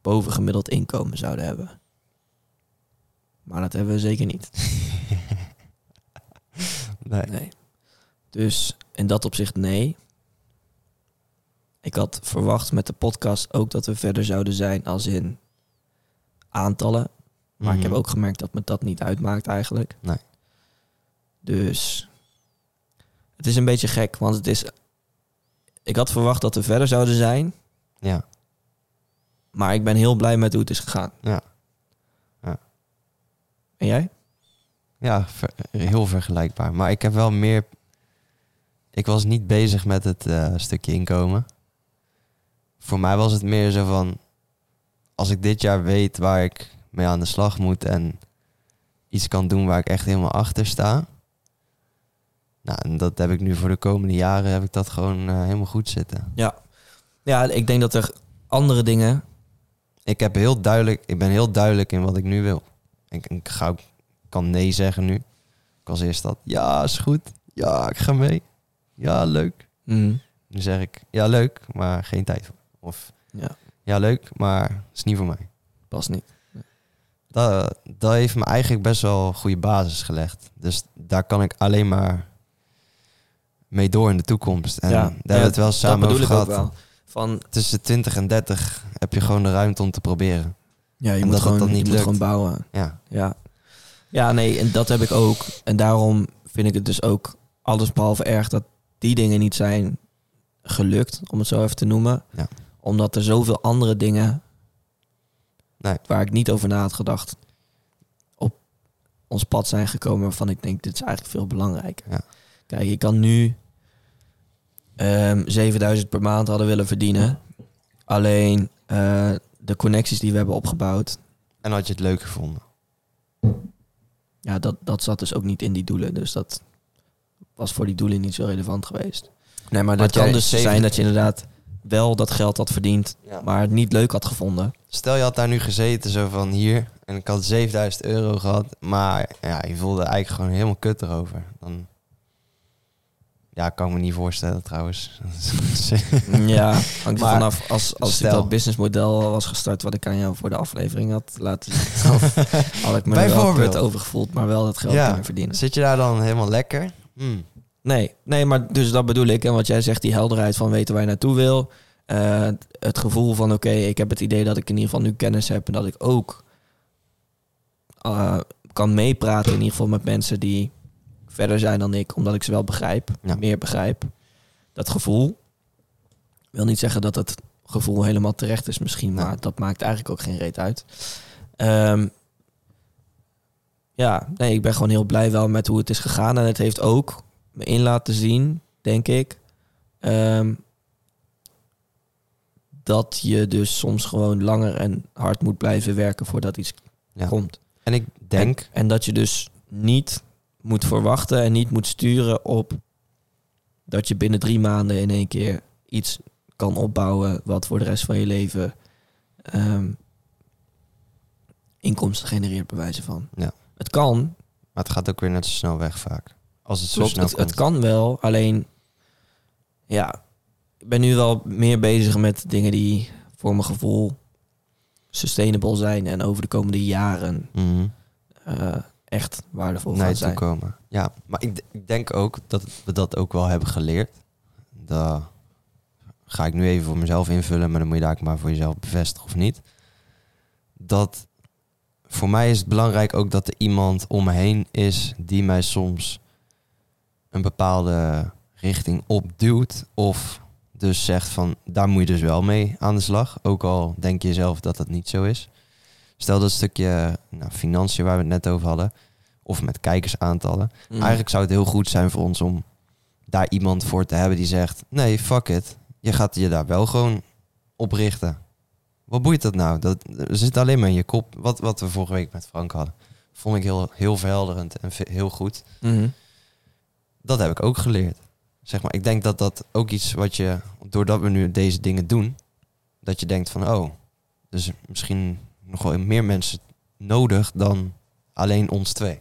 bovengemiddeld inkomen zouden hebben. Maar dat hebben we zeker niet. (laughs) Nee. Nee. Dus in dat opzicht nee. Ik had verwacht met de podcast ook dat we verder zouden zijn als in aantallen. Maar ik heb Mhm. ook gemerkt dat me dat niet uitmaakt eigenlijk. Nee. Dus het is een beetje gek, want het is. Ik had verwacht dat we verder zouden zijn, Ja, maar ik ben heel blij met hoe het is gegaan. Ja. Ja. En jij? ja ver- heel vergelijkbaar. Maar ik heb wel meer... Ik was niet bezig met het eh, stukje inkomen. Voor mij was het meer zo van... Als ik dit jaar weet waar ik mee aan de slag moet... en iets kan doen waar ik echt helemaal achter sta... Nou, en dat heb ik nu voor de komende jaren... heb ik dat gewoon eh, helemaal goed zitten. Ja. Ja, ik denk dat er andere dingen. Ik, heb heel duidelijk, ik ben heel duidelijk in wat ik nu wil. Ik, ik ga ook, kan nee zeggen nu. Ik als eerst dat, ja, is goed. Ja, ik ga mee. Ja, leuk. Mm, Nu zeg ik, ja, leuk, maar geen tijd voor. Of, Ja. ja, leuk, maar is niet voor mij. past niet. Dat, dat heeft me eigenlijk best wel een goede basis gelegd. Dus daar kan ik alleen maar mee door in de toekomst. En ja, daar hebben we het wel samen over gehad. wel. Van, Tussen 20 en 30 heb je gewoon de ruimte om te proberen. ja, je En moet dat gewoon, niet je moet gewoon bouwen. Ja, Ja. ja, nee, en dat heb ik ook. En daarom vind ik het dus ook alles behalve erg dat die dingen niet zijn gelukt, om het zo even te noemen. Ja. Omdat er zoveel andere dingen Nee. waar ik niet over na had gedacht op ons pad zijn gekomen waarvan ik denk, dit is eigenlijk veel belangrijker. Ja. Kijk, je kan nu ehm 7000 per maand hadden willen verdienen. Alleen eh, de connecties die we hebben opgebouwd, en had je het leuk gevonden. ja, dat, dat zat dus ook niet in die doelen. Dus dat was voor die doelen niet zo relevant geweest. Nee, maar het kan dus zijn dat je inderdaad wel dat geld had verdiend, Ja. maar het niet leuk had gevonden. Stel je had daar nu gezeten, zo van hier, en ik had 7000 euro gehad, maar ja, je voelde eigenlijk gewoon helemaal kut erover. Dan, ja, kan ik me niet voorstellen trouwens. (laughs) (laughs) Ja, hangt er vanaf. Als, als ik dat businessmodel was gestart wat ik aan jou voor de aflevering had laten zien, (laughs) had ik me er wel kut over gevoeld, maar wel dat geld Ja. kunnen verdienen. Zit je daar dan helemaal lekker? Hmm. Nee, nee, maar dus dat bedoel ik. En wat jij zegt, die helderheid van weten waar je naartoe wil. Eh, het gevoel van oké, ik heb het idee dat ik in ieder geval nu kennis heb en dat ik ook eh, kan meepraten in ieder geval met mensen die verder zijn dan ik, omdat ik ze wel begrijp, Ja. meer begrijp. Dat gevoel wil niet zeggen dat het gevoel helemaal terecht is misschien, maar dat maakt eigenlijk ook geen reet uit. Ehm, ja, nee, ik ben gewoon heel blij wel met hoe het is gegaan. En het heeft ook me in laten zien, denk ik, ehm, dat je dus soms gewoon langer en hard moet blijven werken voordat iets Ja. komt. En ik denk, En, en dat je dus niet moet verwachten en niet moet sturen op dat je binnen drie maanden in één keer iets kan opbouwen wat voor de rest van je leven ehm, inkomsten genereert, bij wijze van. Ja. Het kan, maar het gaat ook weer net zo snel weg vaak. Als het zo Klopt, snel het, komt. het kan wel. Alleen, ja, ik ben nu wel meer bezig met dingen die voor mijn gevoel sustainable zijn en over de komende jaren Mhm. eh, echt waardevol naar gaan zijn. komen. Ja, maar ik, d- ik denk ook dat we dat ook wel hebben geleerd. Dat ga ik nu even voor mezelf invullen, maar dan moet je daar maar voor jezelf bevestigen of niet. Dat voor mij is het belangrijk ook dat er iemand om me heen is die mij soms een bepaalde richting opduwt. Of dus zegt van daar moet je dus wel mee aan de slag. Ook al denk je zelf dat dat niet zo is. Stel dat stukje nou, financiën waar we het net over hadden. Of met kijkersaantallen. Mm. Eigenlijk zou het heel goed zijn voor ons om daar iemand voor te hebben die zegt... Nee, fuck it. Je gaat je daar wel gewoon op richten. Wat boeit dat nou? Dat er zit alleen maar in je kop. Wat, wat we vorige week met Frank hadden. Vond ik heel, heel verhelderend en heel goed. Mhm. Dat heb ik ook geleerd. Zeg maar, ik denk dat dat ook iets wat je... Doordat we nu deze dingen doen... Dat je denkt van... Oh, dus misschien nog wel meer mensen nodig dan alleen ons twee.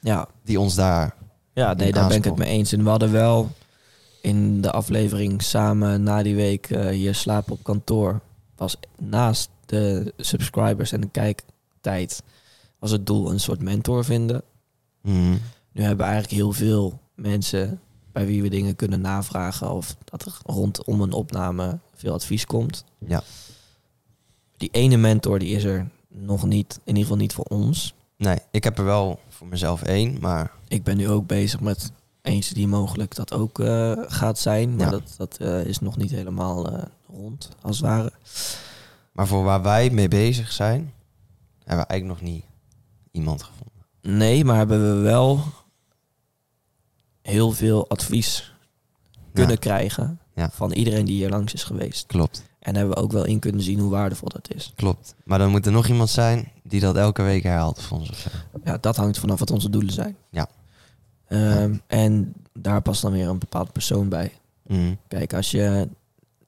Ja, Die ons daar ja nee, daar ben ik het mee eens. En we hadden wel in de aflevering samen na die week eh, je slaap op kantoor was naast de subscribers en de kijktijd was het doel een soort mentor vinden. Mhm. Nu hebben eigenlijk heel veel mensen bij wie we dingen kunnen navragen of dat er rondom een opname veel advies komt. Ja. Die ene mentor die is er nog niet, in ieder geval niet voor ons. Nee, ik heb er wel voor mezelf één, maar Ik ben nu ook bezig met eentje die mogelijk dat ook eh, gaat zijn. Maar Ja. dat, dat eh, is nog niet helemaal eh, rond, als het ware. Maar voor waar wij mee bezig zijn, hebben we eigenlijk nog niet iemand gevonden. Nee, maar hebben we wel heel veel advies kunnen Ja, krijgen Ja. van iedereen die hier langs is geweest. klopt, En hebben we ook wel in kunnen zien hoe waardevol dat is. klopt. Maar dan moet er nog iemand zijn die dat elke week herhaalt voor ons of zo. Ja, dat hangt vanaf wat onze doelen zijn. Ja. Ehm, En daar past dan weer een bepaald persoon bij. Mhm. Kijk, als je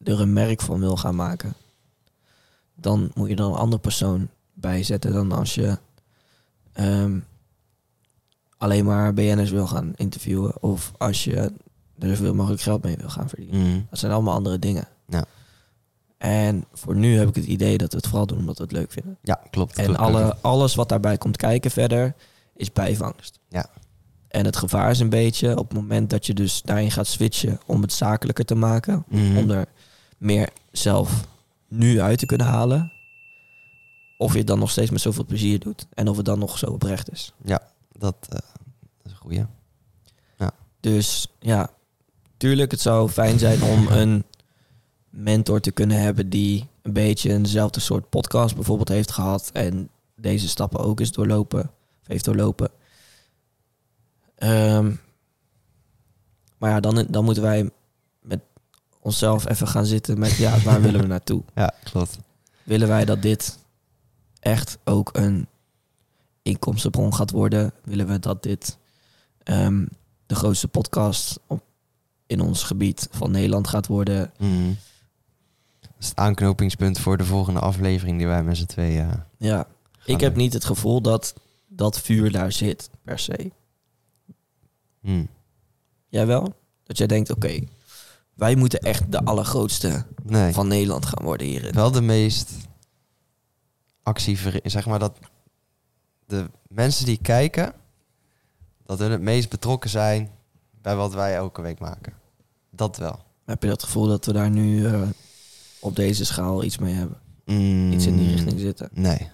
er een merk van wil gaan maken, dan moet je er een andere persoon bij zetten dan als je ehm, alleen maar BN'ers wil gaan interviewen of als je er zoveel mogelijk geld mee wil gaan verdienen. Mhm. Dat zijn allemaal andere dingen. Ja. En voor nu heb ik het idee dat we het vooral doen omdat we het leuk vinden. Ja, klopt. En klopt, alle, klopt. alles wat daarbij komt kijken verder is bijvangst. Ja. En het gevaar is een beetje op het moment dat je dus daarin gaat switchen om het zakelijker te maken, Mhm. om er meer zelf nu uit te kunnen halen. Of je het dan nog steeds met zoveel plezier doet. En of het dan nog zo oprecht is. Dat, eh, dat is een goeie. Dus ja, tuurlijk, het zou fijn zijn om (laughs) een mentor te kunnen hebben die een beetje eenzelfde soort podcast bijvoorbeeld heeft gehad. En deze stappen ook is doorlopen. Of heeft doorlopen. Ehm, maar ja, dan, dan moeten wij onszelf even gaan zitten met ja, waar willen we naartoe? (laughs) Ja, klopt. Willen wij dat dit echt ook een inkomstenbron gaat worden? Willen we dat dit ehm, de grootste podcast op, in ons gebied van Nederland gaat worden? Mhm. Dat is het aanknopingspunt voor de volgende aflevering die wij met z'n tweeën... eh, Ja, ik gaan heb doen. niet het gevoel dat dat vuur daar zit, per se. Mhm. Jij wel? Dat jij denkt, oké, wij moeten echt de allergrootste Nee. van Nederland gaan worden hierin. wel de meest actiever, zeg maar dat de mensen die kijken, dat hun het meest betrokken zijn bij wat wij elke week maken. Dat wel. Heb je dat gevoel dat we daar nu eh, op deze schaal iets mee hebben? Mm, Iets in die richting zitten? Nee.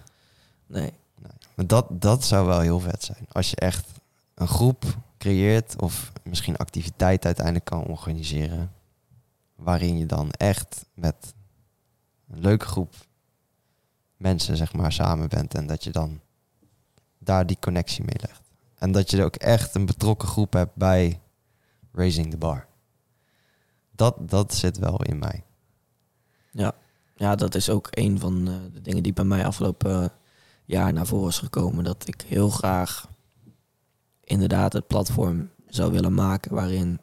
Nee. Maar dat, dat zou wel heel vet zijn. Als je echt een groep creëert of misschien activiteit uiteindelijk kan organiseren. Waarin je dan echt met een leuke groep mensen zeg maar samen bent. En dat je dan daar die connectie mee legt. En dat je ook echt een betrokken groep hebt bij Raising the Bar. Dat, dat zit wel in mij. Ja. ja, dat is ook een van eh, de dingen die bij mij afgelopen eh, jaar naar voren is gekomen. Dat ik heel graag inderdaad het platform zou willen maken waarin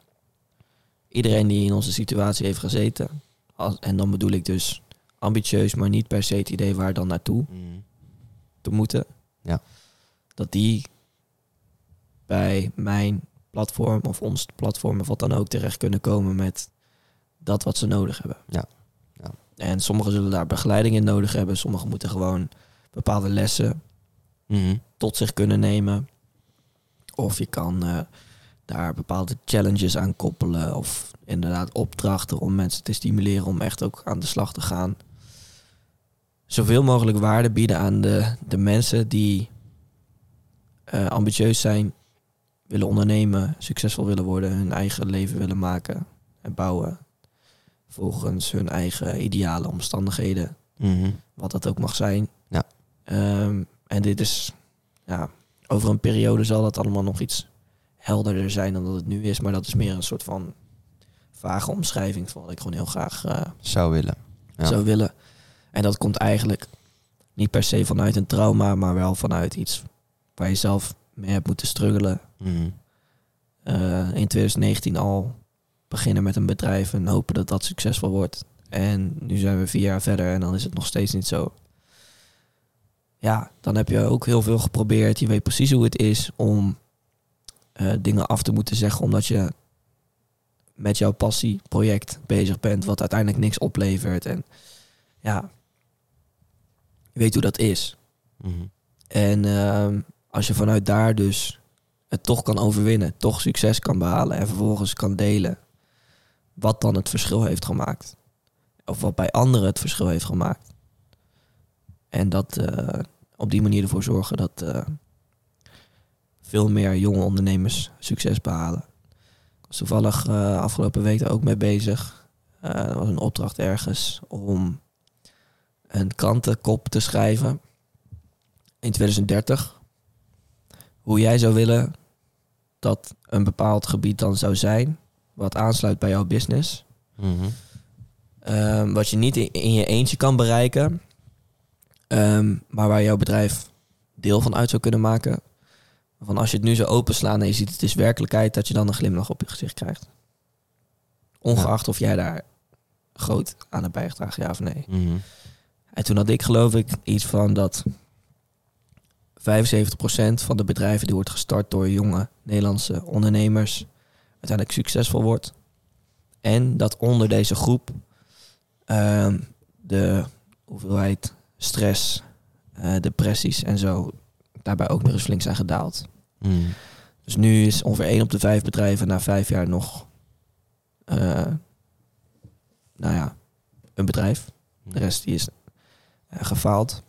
iedereen die in onze situatie heeft gezeten, als, en dan bedoel ik dus ambitieus, maar niet per se het idee waar dan naartoe te moeten. Ja. Dat die bij mijn platform of ons platform of wat dan ook terecht kunnen komen met dat wat ze nodig hebben. Ja. Ja. En sommigen zullen daar begeleiding in nodig hebben. Sommigen moeten gewoon bepaalde lessen Mhm. tot zich kunnen nemen. Of je kan eh, daar bepaalde challenges aan koppelen. Of inderdaad opdrachten om mensen te stimuleren om echt ook aan de slag te gaan. Zoveel mogelijk waarde bieden aan de, de mensen die eh, ambitieus zijn, willen ondernemen, succesvol willen worden, hun eigen leven willen maken en bouwen. Volgens hun eigen ideale omstandigheden Mhm. wat dat ook mag zijn. Ja. Ehm, en dit is, ja, over een periode zal dat allemaal nog iets helderder zijn dan dat het nu is. Maar dat is meer een soort van vage omschrijving van wat ik gewoon heel graag eh, Zou willen. Ja. zou willen. En dat komt eigenlijk niet per se vanuit een trauma, maar wel vanuit iets waar je zelf mee hebt moeten struggelen. Mhm. Eh, in 2019 al beginnen met een bedrijf en hopen dat dat succesvol wordt. En nu zijn we vier jaar verder en dan is het nog steeds niet zo. Ja, dan heb je ook heel veel geprobeerd. Je weet precies hoe het is om eh, dingen af te moeten zeggen, omdat je met jouw passieproject bezig bent, wat uiteindelijk niks oplevert. En ja, je weet hoe dat is. Mhm. En ehm, als je vanuit daar dus het toch kan overwinnen, toch succes kan behalen en vervolgens kan delen wat dan het verschil heeft gemaakt. Of wat bij anderen het verschil heeft gemaakt. En dat eh, op die manier ervoor zorgen dat eh, veel meer jonge ondernemers succes behalen. Ik was toevallig eh, afgelopen week daar ook mee bezig. Uh, er was een opdracht ergens om een krantenkop te schrijven in 2030. Hoe jij zou willen dat een bepaald gebied dan zou zijn, wat aansluit bij jouw business. Mhm. Ehm, wat je niet in, in je eentje kan bereiken, ehm, maar waar jouw bedrijf deel van uit zou kunnen maken. Van als je het nu zo openslaan en je ziet het is werkelijkheid, dat je dan een glimlach op je gezicht krijgt. Ongeacht of jij daar groot aan hebt bijgedragen, ja of nee. Mhm. En toen had ik geloof ik iets van dat 75% van de bedrijven die wordt gestart door jonge Nederlandse ondernemers uiteindelijk succesvol wordt. En dat onder deze groep ehm, de hoeveelheid stress, eh, depressies en zo daarbij ook nog eens flink zijn gedaald. Mhm. Dus nu is ongeveer 1 op de 5 bedrijven na vijf jaar nog eh, nou ja, een bedrijf. De rest die is eh, gefaald.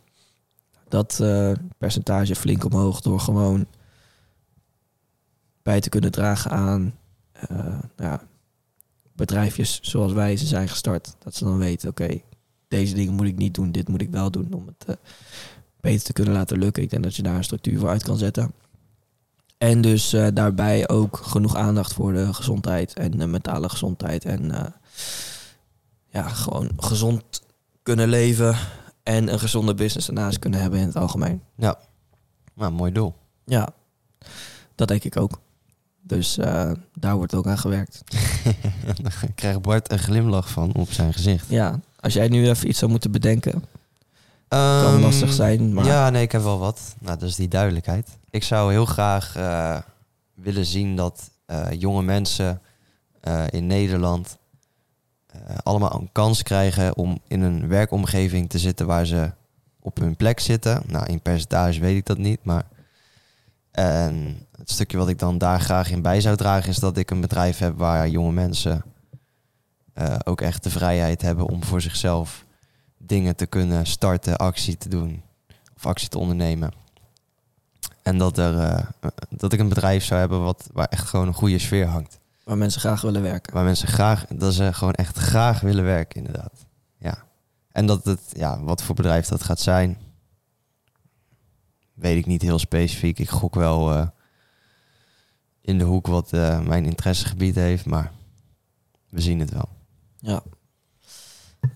Dat eh, percentage flink omhoog door gewoon bij te kunnen dragen aan nou ja, bedrijfjes zoals wij ze zijn gestart. Dat ze dan weten, oké, deze dingen moet ik niet doen, dit moet ik wel doen om het beter te kunnen laten lukken. Ik denk dat je daar een structuur voor uit kan zetten. En dus eh, daarbij ook genoeg aandacht voor de gezondheid en de mentale gezondheid. En eh, ja, gewoon gezond kunnen leven en een gezonde business daarnaast kunnen hebben in het algemeen. Ja, nou, mooi doel. Ja, dat denk ik ook. Dus eh, daar wordt ook aan gewerkt. (laughs) Dan krijgt Bart een glimlach van op zijn gezicht. Ja, als jij nu even iets zou moeten bedenken, kan Ehm, lastig zijn. Maar Ja, nee, ik heb wel wat. Nou, dat is die duidelijkheid. Ik zou heel graag eh, willen zien dat eh, jonge mensen eh, in Nederland allemaal een kans krijgen om in een werkomgeving te zitten waar ze op hun plek zitten. Nou, in percentage weet ik dat niet, maar en het stukje wat ik dan daar graag in bij zou dragen is dat ik een bedrijf heb waar jonge mensen ook echt de vrijheid hebben om voor zichzelf dingen te kunnen starten, actie te doen of actie te ondernemen. En dat, er, eh, dat ik een bedrijf zou hebben wat, waar echt gewoon een goede sfeer hangt. waar mensen graag willen werken. Waar mensen graag, dat ze gewoon echt graag willen werken, inderdaad. Ja. En dat het, ja, wat voor bedrijf dat gaat zijn, weet ik niet heel specifiek. Ik gok wel eh, in de hoek wat eh, mijn interessegebied heeft, maar we zien het wel. Ja.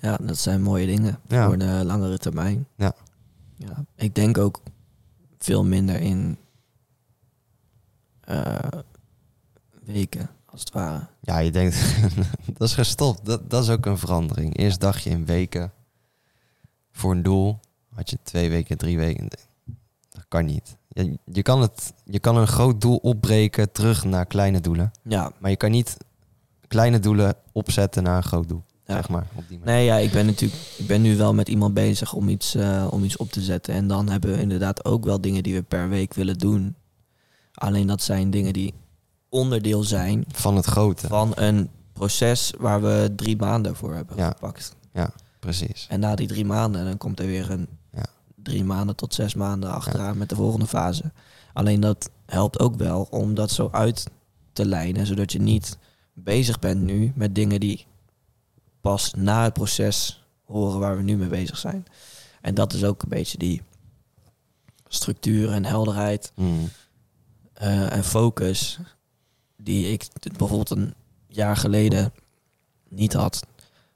Ja, dat zijn mooie dingen Ja. voor de langere termijn. Ja. ja. Ik denk ook veel minder in eh, weken, als het ware. Ja, je denkt, (laughs) dat is gestopt. Dat, dat is ook een verandering. Eerst dacht je in weken voor een doel. Had je twee weken, drie weken. Dat kan niet. Je, je, kan het, je kan een groot doel opbreken terug naar kleine doelen. Ja, Maar je kan niet kleine doelen opzetten naar een groot doel. Ja. Zeg maar. Op die manier. Nee, ja, ik ben natuurlijk ik ben nu wel met iemand bezig om iets, eh, om iets op te zetten. En dan hebben we inderdaad ook wel dingen die we per week willen doen. Alleen dat zijn dingen die onderdeel zijn Van het grote. van een proces waar we drie maanden voor hebben Ja. gepakt. Precies. En na die drie maanden, dan komt er weer een Ja. drie maanden tot zes maanden achteraan met de volgende fase. Alleen dat helpt ook wel om dat zo uit te lijnen, zodat je niet bezig bent nu met dingen die pas na het proces horen waar we nu mee bezig zijn. En dat is ook een beetje die structuur en helderheid Mm. eh, en focus die ik bijvoorbeeld een jaar geleden niet had.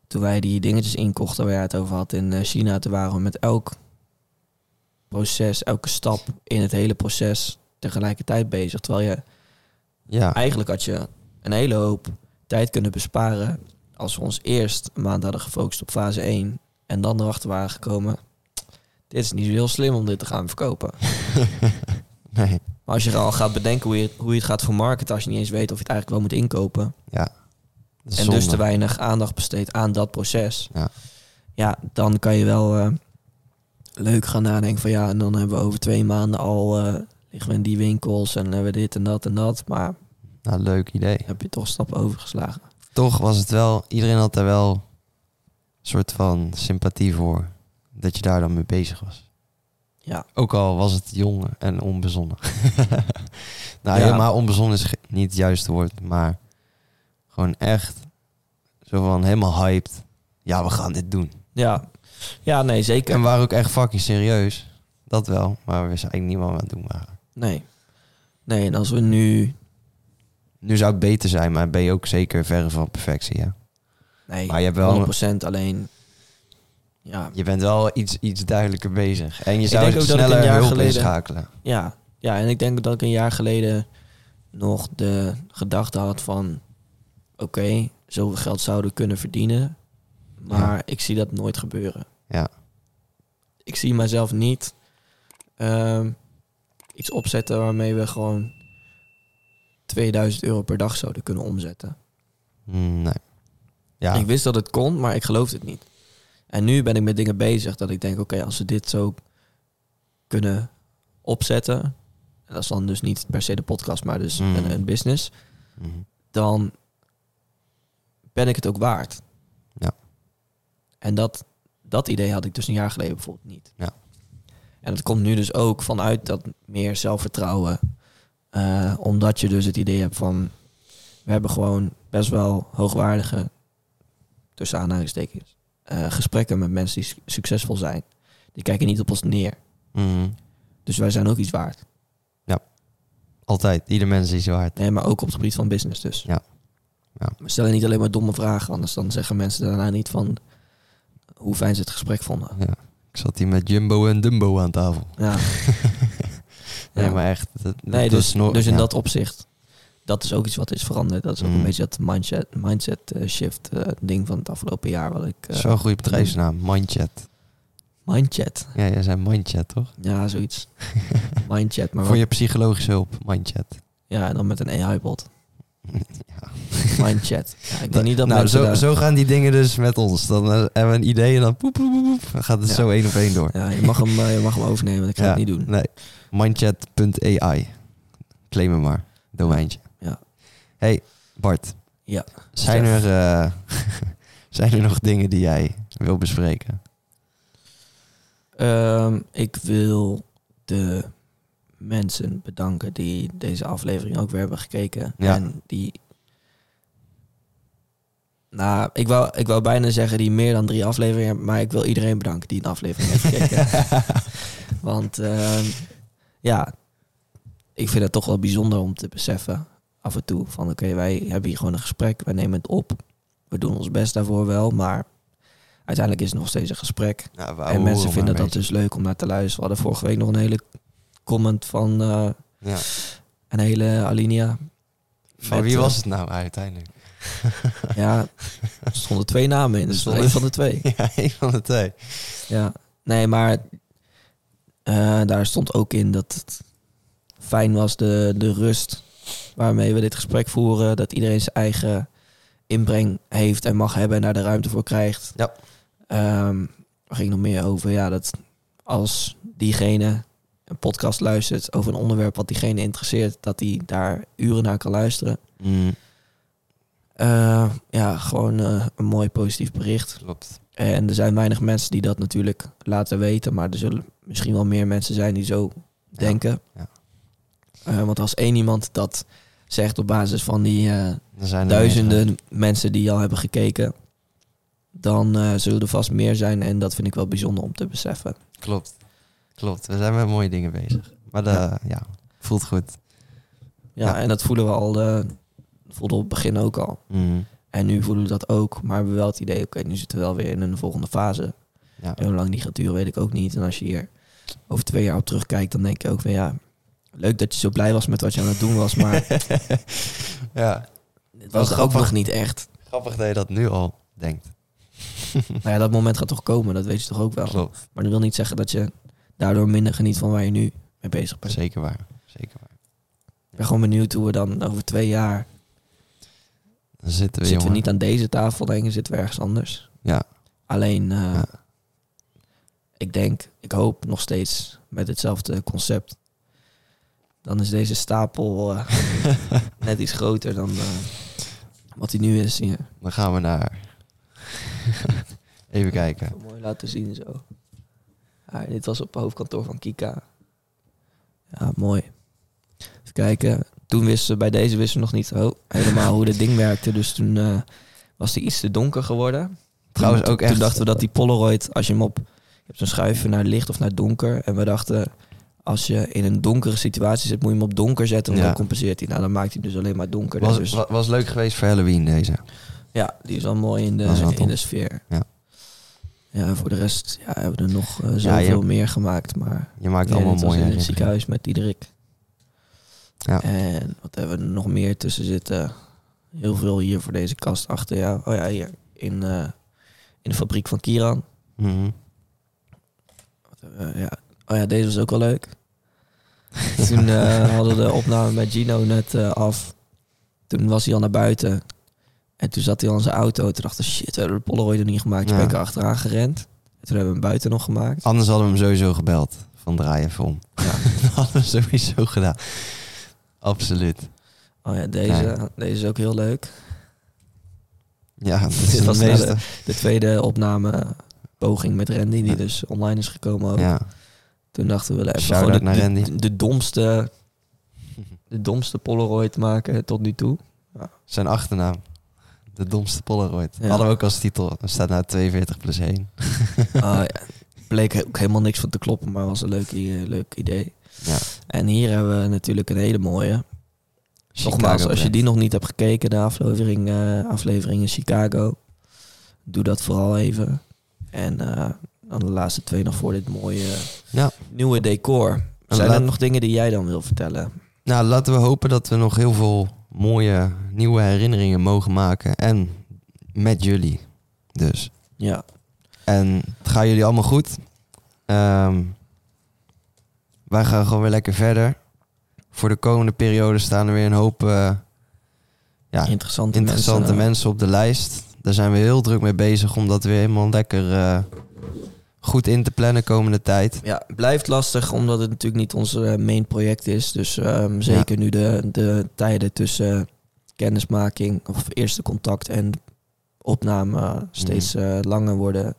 Toen wij die dingetjes inkochten waar jij het over had in eh, China, toen waren we met elk proces, elke stap in het hele proces tegelijkertijd bezig. Terwijl je Ja. eigenlijk had je een hele hoop tijd kunnen besparen als we ons eerst een maand hadden gefocust op fase 1 en dan erachter waren gekomen. Dit is niet zo heel slim om dit te gaan verkopen. (laughs) nee. Maar als je al gaat bedenken hoe je, hoe je het gaat vermarkten, als je niet eens weet of je het eigenlijk wel moet inkopen. Ja. En dus te weinig aandacht besteedt aan dat proces. Ja. Ja, dan kan je wel eh, leuk gaan nadenken van ja, en dan hebben we over twee maanden al eh, liggen we in die winkels en hebben we dit en dat en dat. Maar Nou, leuk idee. heb je toch een stap overgeslagen. Toch was het wel, iedereen had daar wel een soort van sympathie voor. Dat je daar dan mee bezig was. Ja. Ook al was het jong en onbezonnen. (laughs) nou, Ja. helemaal onbezonnen is niet het juiste woord, maar gewoon echt zo van helemaal hyped. Ja, we gaan dit doen. Ja, ja nee, zeker. En we waren ook echt fucking serieus. Dat wel, maar we wisten eigenlijk niet wat we aan het doen waren. Nee. Nee, en als we nu... Nu zou ik beter zijn, maar ben je ook zeker verre van perfectie, ja. Nee, Maar je hebt wel- 100% alleen... Ja, Je bent wel iets, iets duidelijker bezig. En je Ik zou denk ook dat ik sneller een jaar hulp geleden- inschakelen. ja, ja, en ik denk dat ik een jaar geleden nog de gedachte had van... Oké, zoveel geld zouden we kunnen verdienen. Maar ik zie dat nooit gebeuren. Ja. Ik zie mezelf niet ehm, iets opzetten waarmee we gewoon 2000 euro per dag zouden kunnen omzetten. Mm, Nee. Ja, Ik wist dat het kon, maar ik geloofde het niet. En nu ben ik met dingen bezig dat ik denk, oké, als we dit zo kunnen opzetten, en dat is dan dus niet per se de podcast, maar dus Mm. een, een business, Mhm. dan ben ik het ook waard. Ja. En dat, dat idee had ik dus een jaar geleden bijvoorbeeld niet. Ja. En het komt nu dus ook vanuit dat meer zelfvertrouwen. Eh, omdat je dus het idee hebt van... We hebben gewoon best wel hoogwaardige, tussen aanhalingstekens... eh, gesprekken met mensen die su- succesvol zijn. Die kijken niet op ons neer. Mhm. Dus wij zijn ook iets waard. Altijd. Ieder mens is waard. Nee, maar ook op het gebied van business dus. Ja. Ja. We stellen niet alleen maar domme vragen, anders dan zeggen mensen daarna niet van hoe fijn ze het gesprek vonden. Ja. Ik zat hier met Jumbo en Dumbo aan tafel. Ja. (laughs) Nee, Ja. maar echt. Dat, Nee, dat dus, dus in dat opzicht, dat is ook iets wat is veranderd. Dat is ook Mm. een beetje dat mindset, mindset eh, shift eh, ding van het afgelopen jaar. Wat ik, eh, Zo'n goede bedrijfsnaam. Mindchat. mindchat. Ja, jij zei Mindchat, toch? Ja, zoiets. (laughs) mindchat. Maar Voor je psychologische hulp. Mindchat. ja, en dan met een AI-bot. (laughs) Ja. Mindchat. Ja, ik (laughs) denk niet dat nou, zo, daar- zo gaan die dingen dus met ons. Dan eh, hebben we een idee en dan poep, poep, poep, poep. Dan gaat het Ja. zo één op één door. Ja, je mag hem, eh, je mag hem overnemen, ik ga Ja, het niet doen. Nee. Mindchat.ai. Claim hem maar. Domeintje. Ja. Hey, Bart. Ja. Zijn er, eh, (laughs) zijn er nog dingen die jij wil bespreken? Ehm, ik wil de mensen bedanken die deze aflevering ook weer hebben gekeken. Ja. En die... Nou, ik wou, ik wou bijna zeggen die meer dan drie afleveringen hebben, maar ik wil iedereen bedanken die een aflevering heeft gekeken. (laughs) Want ehm, ja, ik vind het toch wel bijzonder om te beseffen af en toe van oké, wij hebben hier gewoon een gesprek, wij nemen het op. We doen ons best daarvoor wel, maar uiteindelijk is het nog steeds een gesprek. En mensen vinden dat dus leuk om naar te luisteren. We hadden vorige week nog een hele comment van eh. Ja. een hele alinea. Van Met, wie eh, was het nou uiteindelijk? (laughs) (laughs) Ja, er stonden twee namen in. Dus Stonden- een van de twee. (laughs) ja, een van de twee. Ja, nee, maar eh, daar stond ook in dat het fijn was de, de rust waarmee we dit gesprek voeren. Dat iedereen zijn eigen inbreng heeft en mag hebben en daar de ruimte voor krijgt. Ja. Er ging nog meer over, ja, dat als diegene een podcast luistert over een onderwerp wat diegene interesseert, dat hij daar uren naar kan luisteren. Mm, Eh, ja, gewoon eh, een mooi positief bericht. klopt. En er zijn weinig mensen die dat natuurlijk laten weten, maar er zullen misschien wel meer mensen zijn die zo denken. ja. Eh, want als één iemand dat zegt op basis van die eh, zijn duizenden meer, mensen die al hebben gekeken, dan eh, zullen er vast meer zijn. En dat vind ik wel bijzonder om te beseffen. Klopt. Klopt. We zijn met mooie dingen bezig. Maar Ja. ja. voelt goed. Ja, en dat voelen we al, voelden we op het begin ook al. Mm, En nu voelen we dat ook, maar hebben we wel het idee, oké, nu zitten we wel weer in een volgende fase. ja. En hoe lang die gaat duren, weet ik ook niet. En als je hier over twee jaar op terugkijkt, dan denk je ook van ja, leuk dat je zo blij was met wat je aan het doen was, maar (laughs) ja. het was ook nog niet echt. Grappig dat je dat nu al denkt. (laughs) Nou ja, dat moment gaat toch komen, dat weet je toch ook wel. Klopt. Maar dat wil niet zeggen dat je daardoor minder geniet van waar je nu mee bezig bent. Zeker waar. Zeker waar. Ik ben gewoon benieuwd hoe we dan over twee jaar... Dan zitten we, zitten we niet aan deze tafel, denk ik, zitten we ergens anders. Ja. Alleen, eh, Ja. ik denk, ik hoop nog steeds met hetzelfde concept. dan is deze stapel eh, (laughs) net iets groter dan eh, wat hij nu is. Hier. Dan gaan we naar... (laughs) Even kijken. Zo mooi laten zien zo. Ja, dit was op het hoofdkantoor van Kika. Ja, mooi. Even kijken. Toen wisten we, bij deze wisten we nog niet oh, helemaal hoe dit ding werkte. Dus toen eh, was hij iets te donker geworden. Trouwens toen, ook Toen echt- dachten we dat die Polaroid, als je hem op... Je hebt zo'n schuiven naar licht of naar donker. En we dachten, als je in een donkere situatie zit, moet je hem op donker zetten. Want Ja. dan compenseert hij. Nou, dan maakt hij dus alleen maar donker. Was, dus, wa- was leuk geweest voor Halloween deze. ja, die is wel mooi in de, in de sfeer. Ja. Ja, voor de rest ja, hebben we er nog eh, zoveel meer gemaakt. Maar Je maakt allemaal was mooie in het ziekenhuis met Diederik. Ja. En wat hebben we er nog meer tussen zitten? Heel veel hier voor deze kast achter jou. Oh ja, hier in, eh, in de fabriek van Kiran. Mhm. Wat ja. Oh ja, deze was ook wel leuk. (laughs) Toen eh, hadden we de opname met Gino net eh, af. Toen was hij al naar buiten. En toen zat hij al in zijn auto. Toen dachten we, shit, we hebben de Polaroid nog niet gemaakt. Toen Ja. ben ik er achteraan gerend. En toen hebben we hem buiten nog gemaakt. Anders hadden we hem sowieso gebeld. Van draai even om. Ja. (laughs) dat hadden we sowieso gedaan. Absoluut. Oh ja, deze, Ja. deze is ook heel leuk. Ja, (laughs) dat is Dit de was. De tweede opname poging met Randy, die Ja. dus online is gekomen ook. Ja. Toen dachten we, even gewoon de, naar de, Randy. de domste, (laughs) de domste Polaroid maken tot nu toe. Zijn achternaam. De domste Polaroid. Ja. Hadden we ook als titel. Er staat nou 42 plus 1. Ah, ja. Bleek ook helemaal niks van te kloppen, maar was een leuk, leuk idee. Ja. En hier hebben we natuurlijk een hele mooie. Chicago Nogmaals, als je die nog niet hebt gekeken, de aflevering, eh, aflevering in Chicago, doe dat vooral even. En eh, dan de laatste twee nog voor dit mooie Ja. nieuwe decor. Zijn er nog dingen die jij dan wil vertellen? Nou, laten we hopen dat we nog heel veel mooie nieuwe herinneringen mogen maken. En met jullie. Dus. Ja, En het gaat jullie allemaal goed. Ehm, wij gaan gewoon weer lekker verder. Voor de komende periode staan er weer een hoop eh, ja, interessante, interessante mensen. mensen, op de lijst. Daar zijn we heel druk mee bezig om dat weer helemaal lekker eh, goed in te plannen komende tijd. Ja, blijft lastig omdat het natuurlijk niet ons eh, main project is. Dus ehm, zeker nu de, de tijden tussen kennismaking of eerste contact en opname steeds Mhm. eh, langer worden,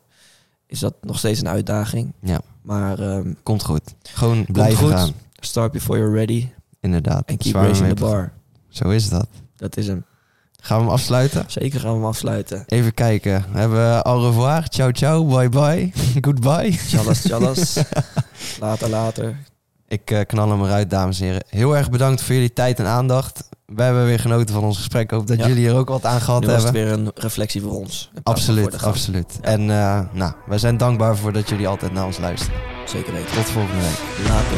is dat nog steeds een uitdaging. Ja. Maar ehm, Komt goed. Gewoon blijven goed. gaan. start before you're ready Inderdaad. en keep raising the bar. Zo is dat. Dat is hem. Gaan we hem afsluiten? Zeker gaan we hem afsluiten. Even kijken. We hebben au revoir, ciao ciao, bye bye, (laughs) goodbye. Tjallas, tjallas. (laughs) later, later. Ik eh, knal hem eruit, dames en heren. Heel erg bedankt voor jullie tijd en aandacht. We hebben weer genoten van ons gesprek. Ik hoop dat Ja. jullie er ook wat aan gehad hebben. het weer een reflectie voor ons. Absoluut, absoluut. En eh, nou, wij zijn dankbaar voor dat jullie altijd naar ons luisteren. Zeker weten. Tot volgende week. Later.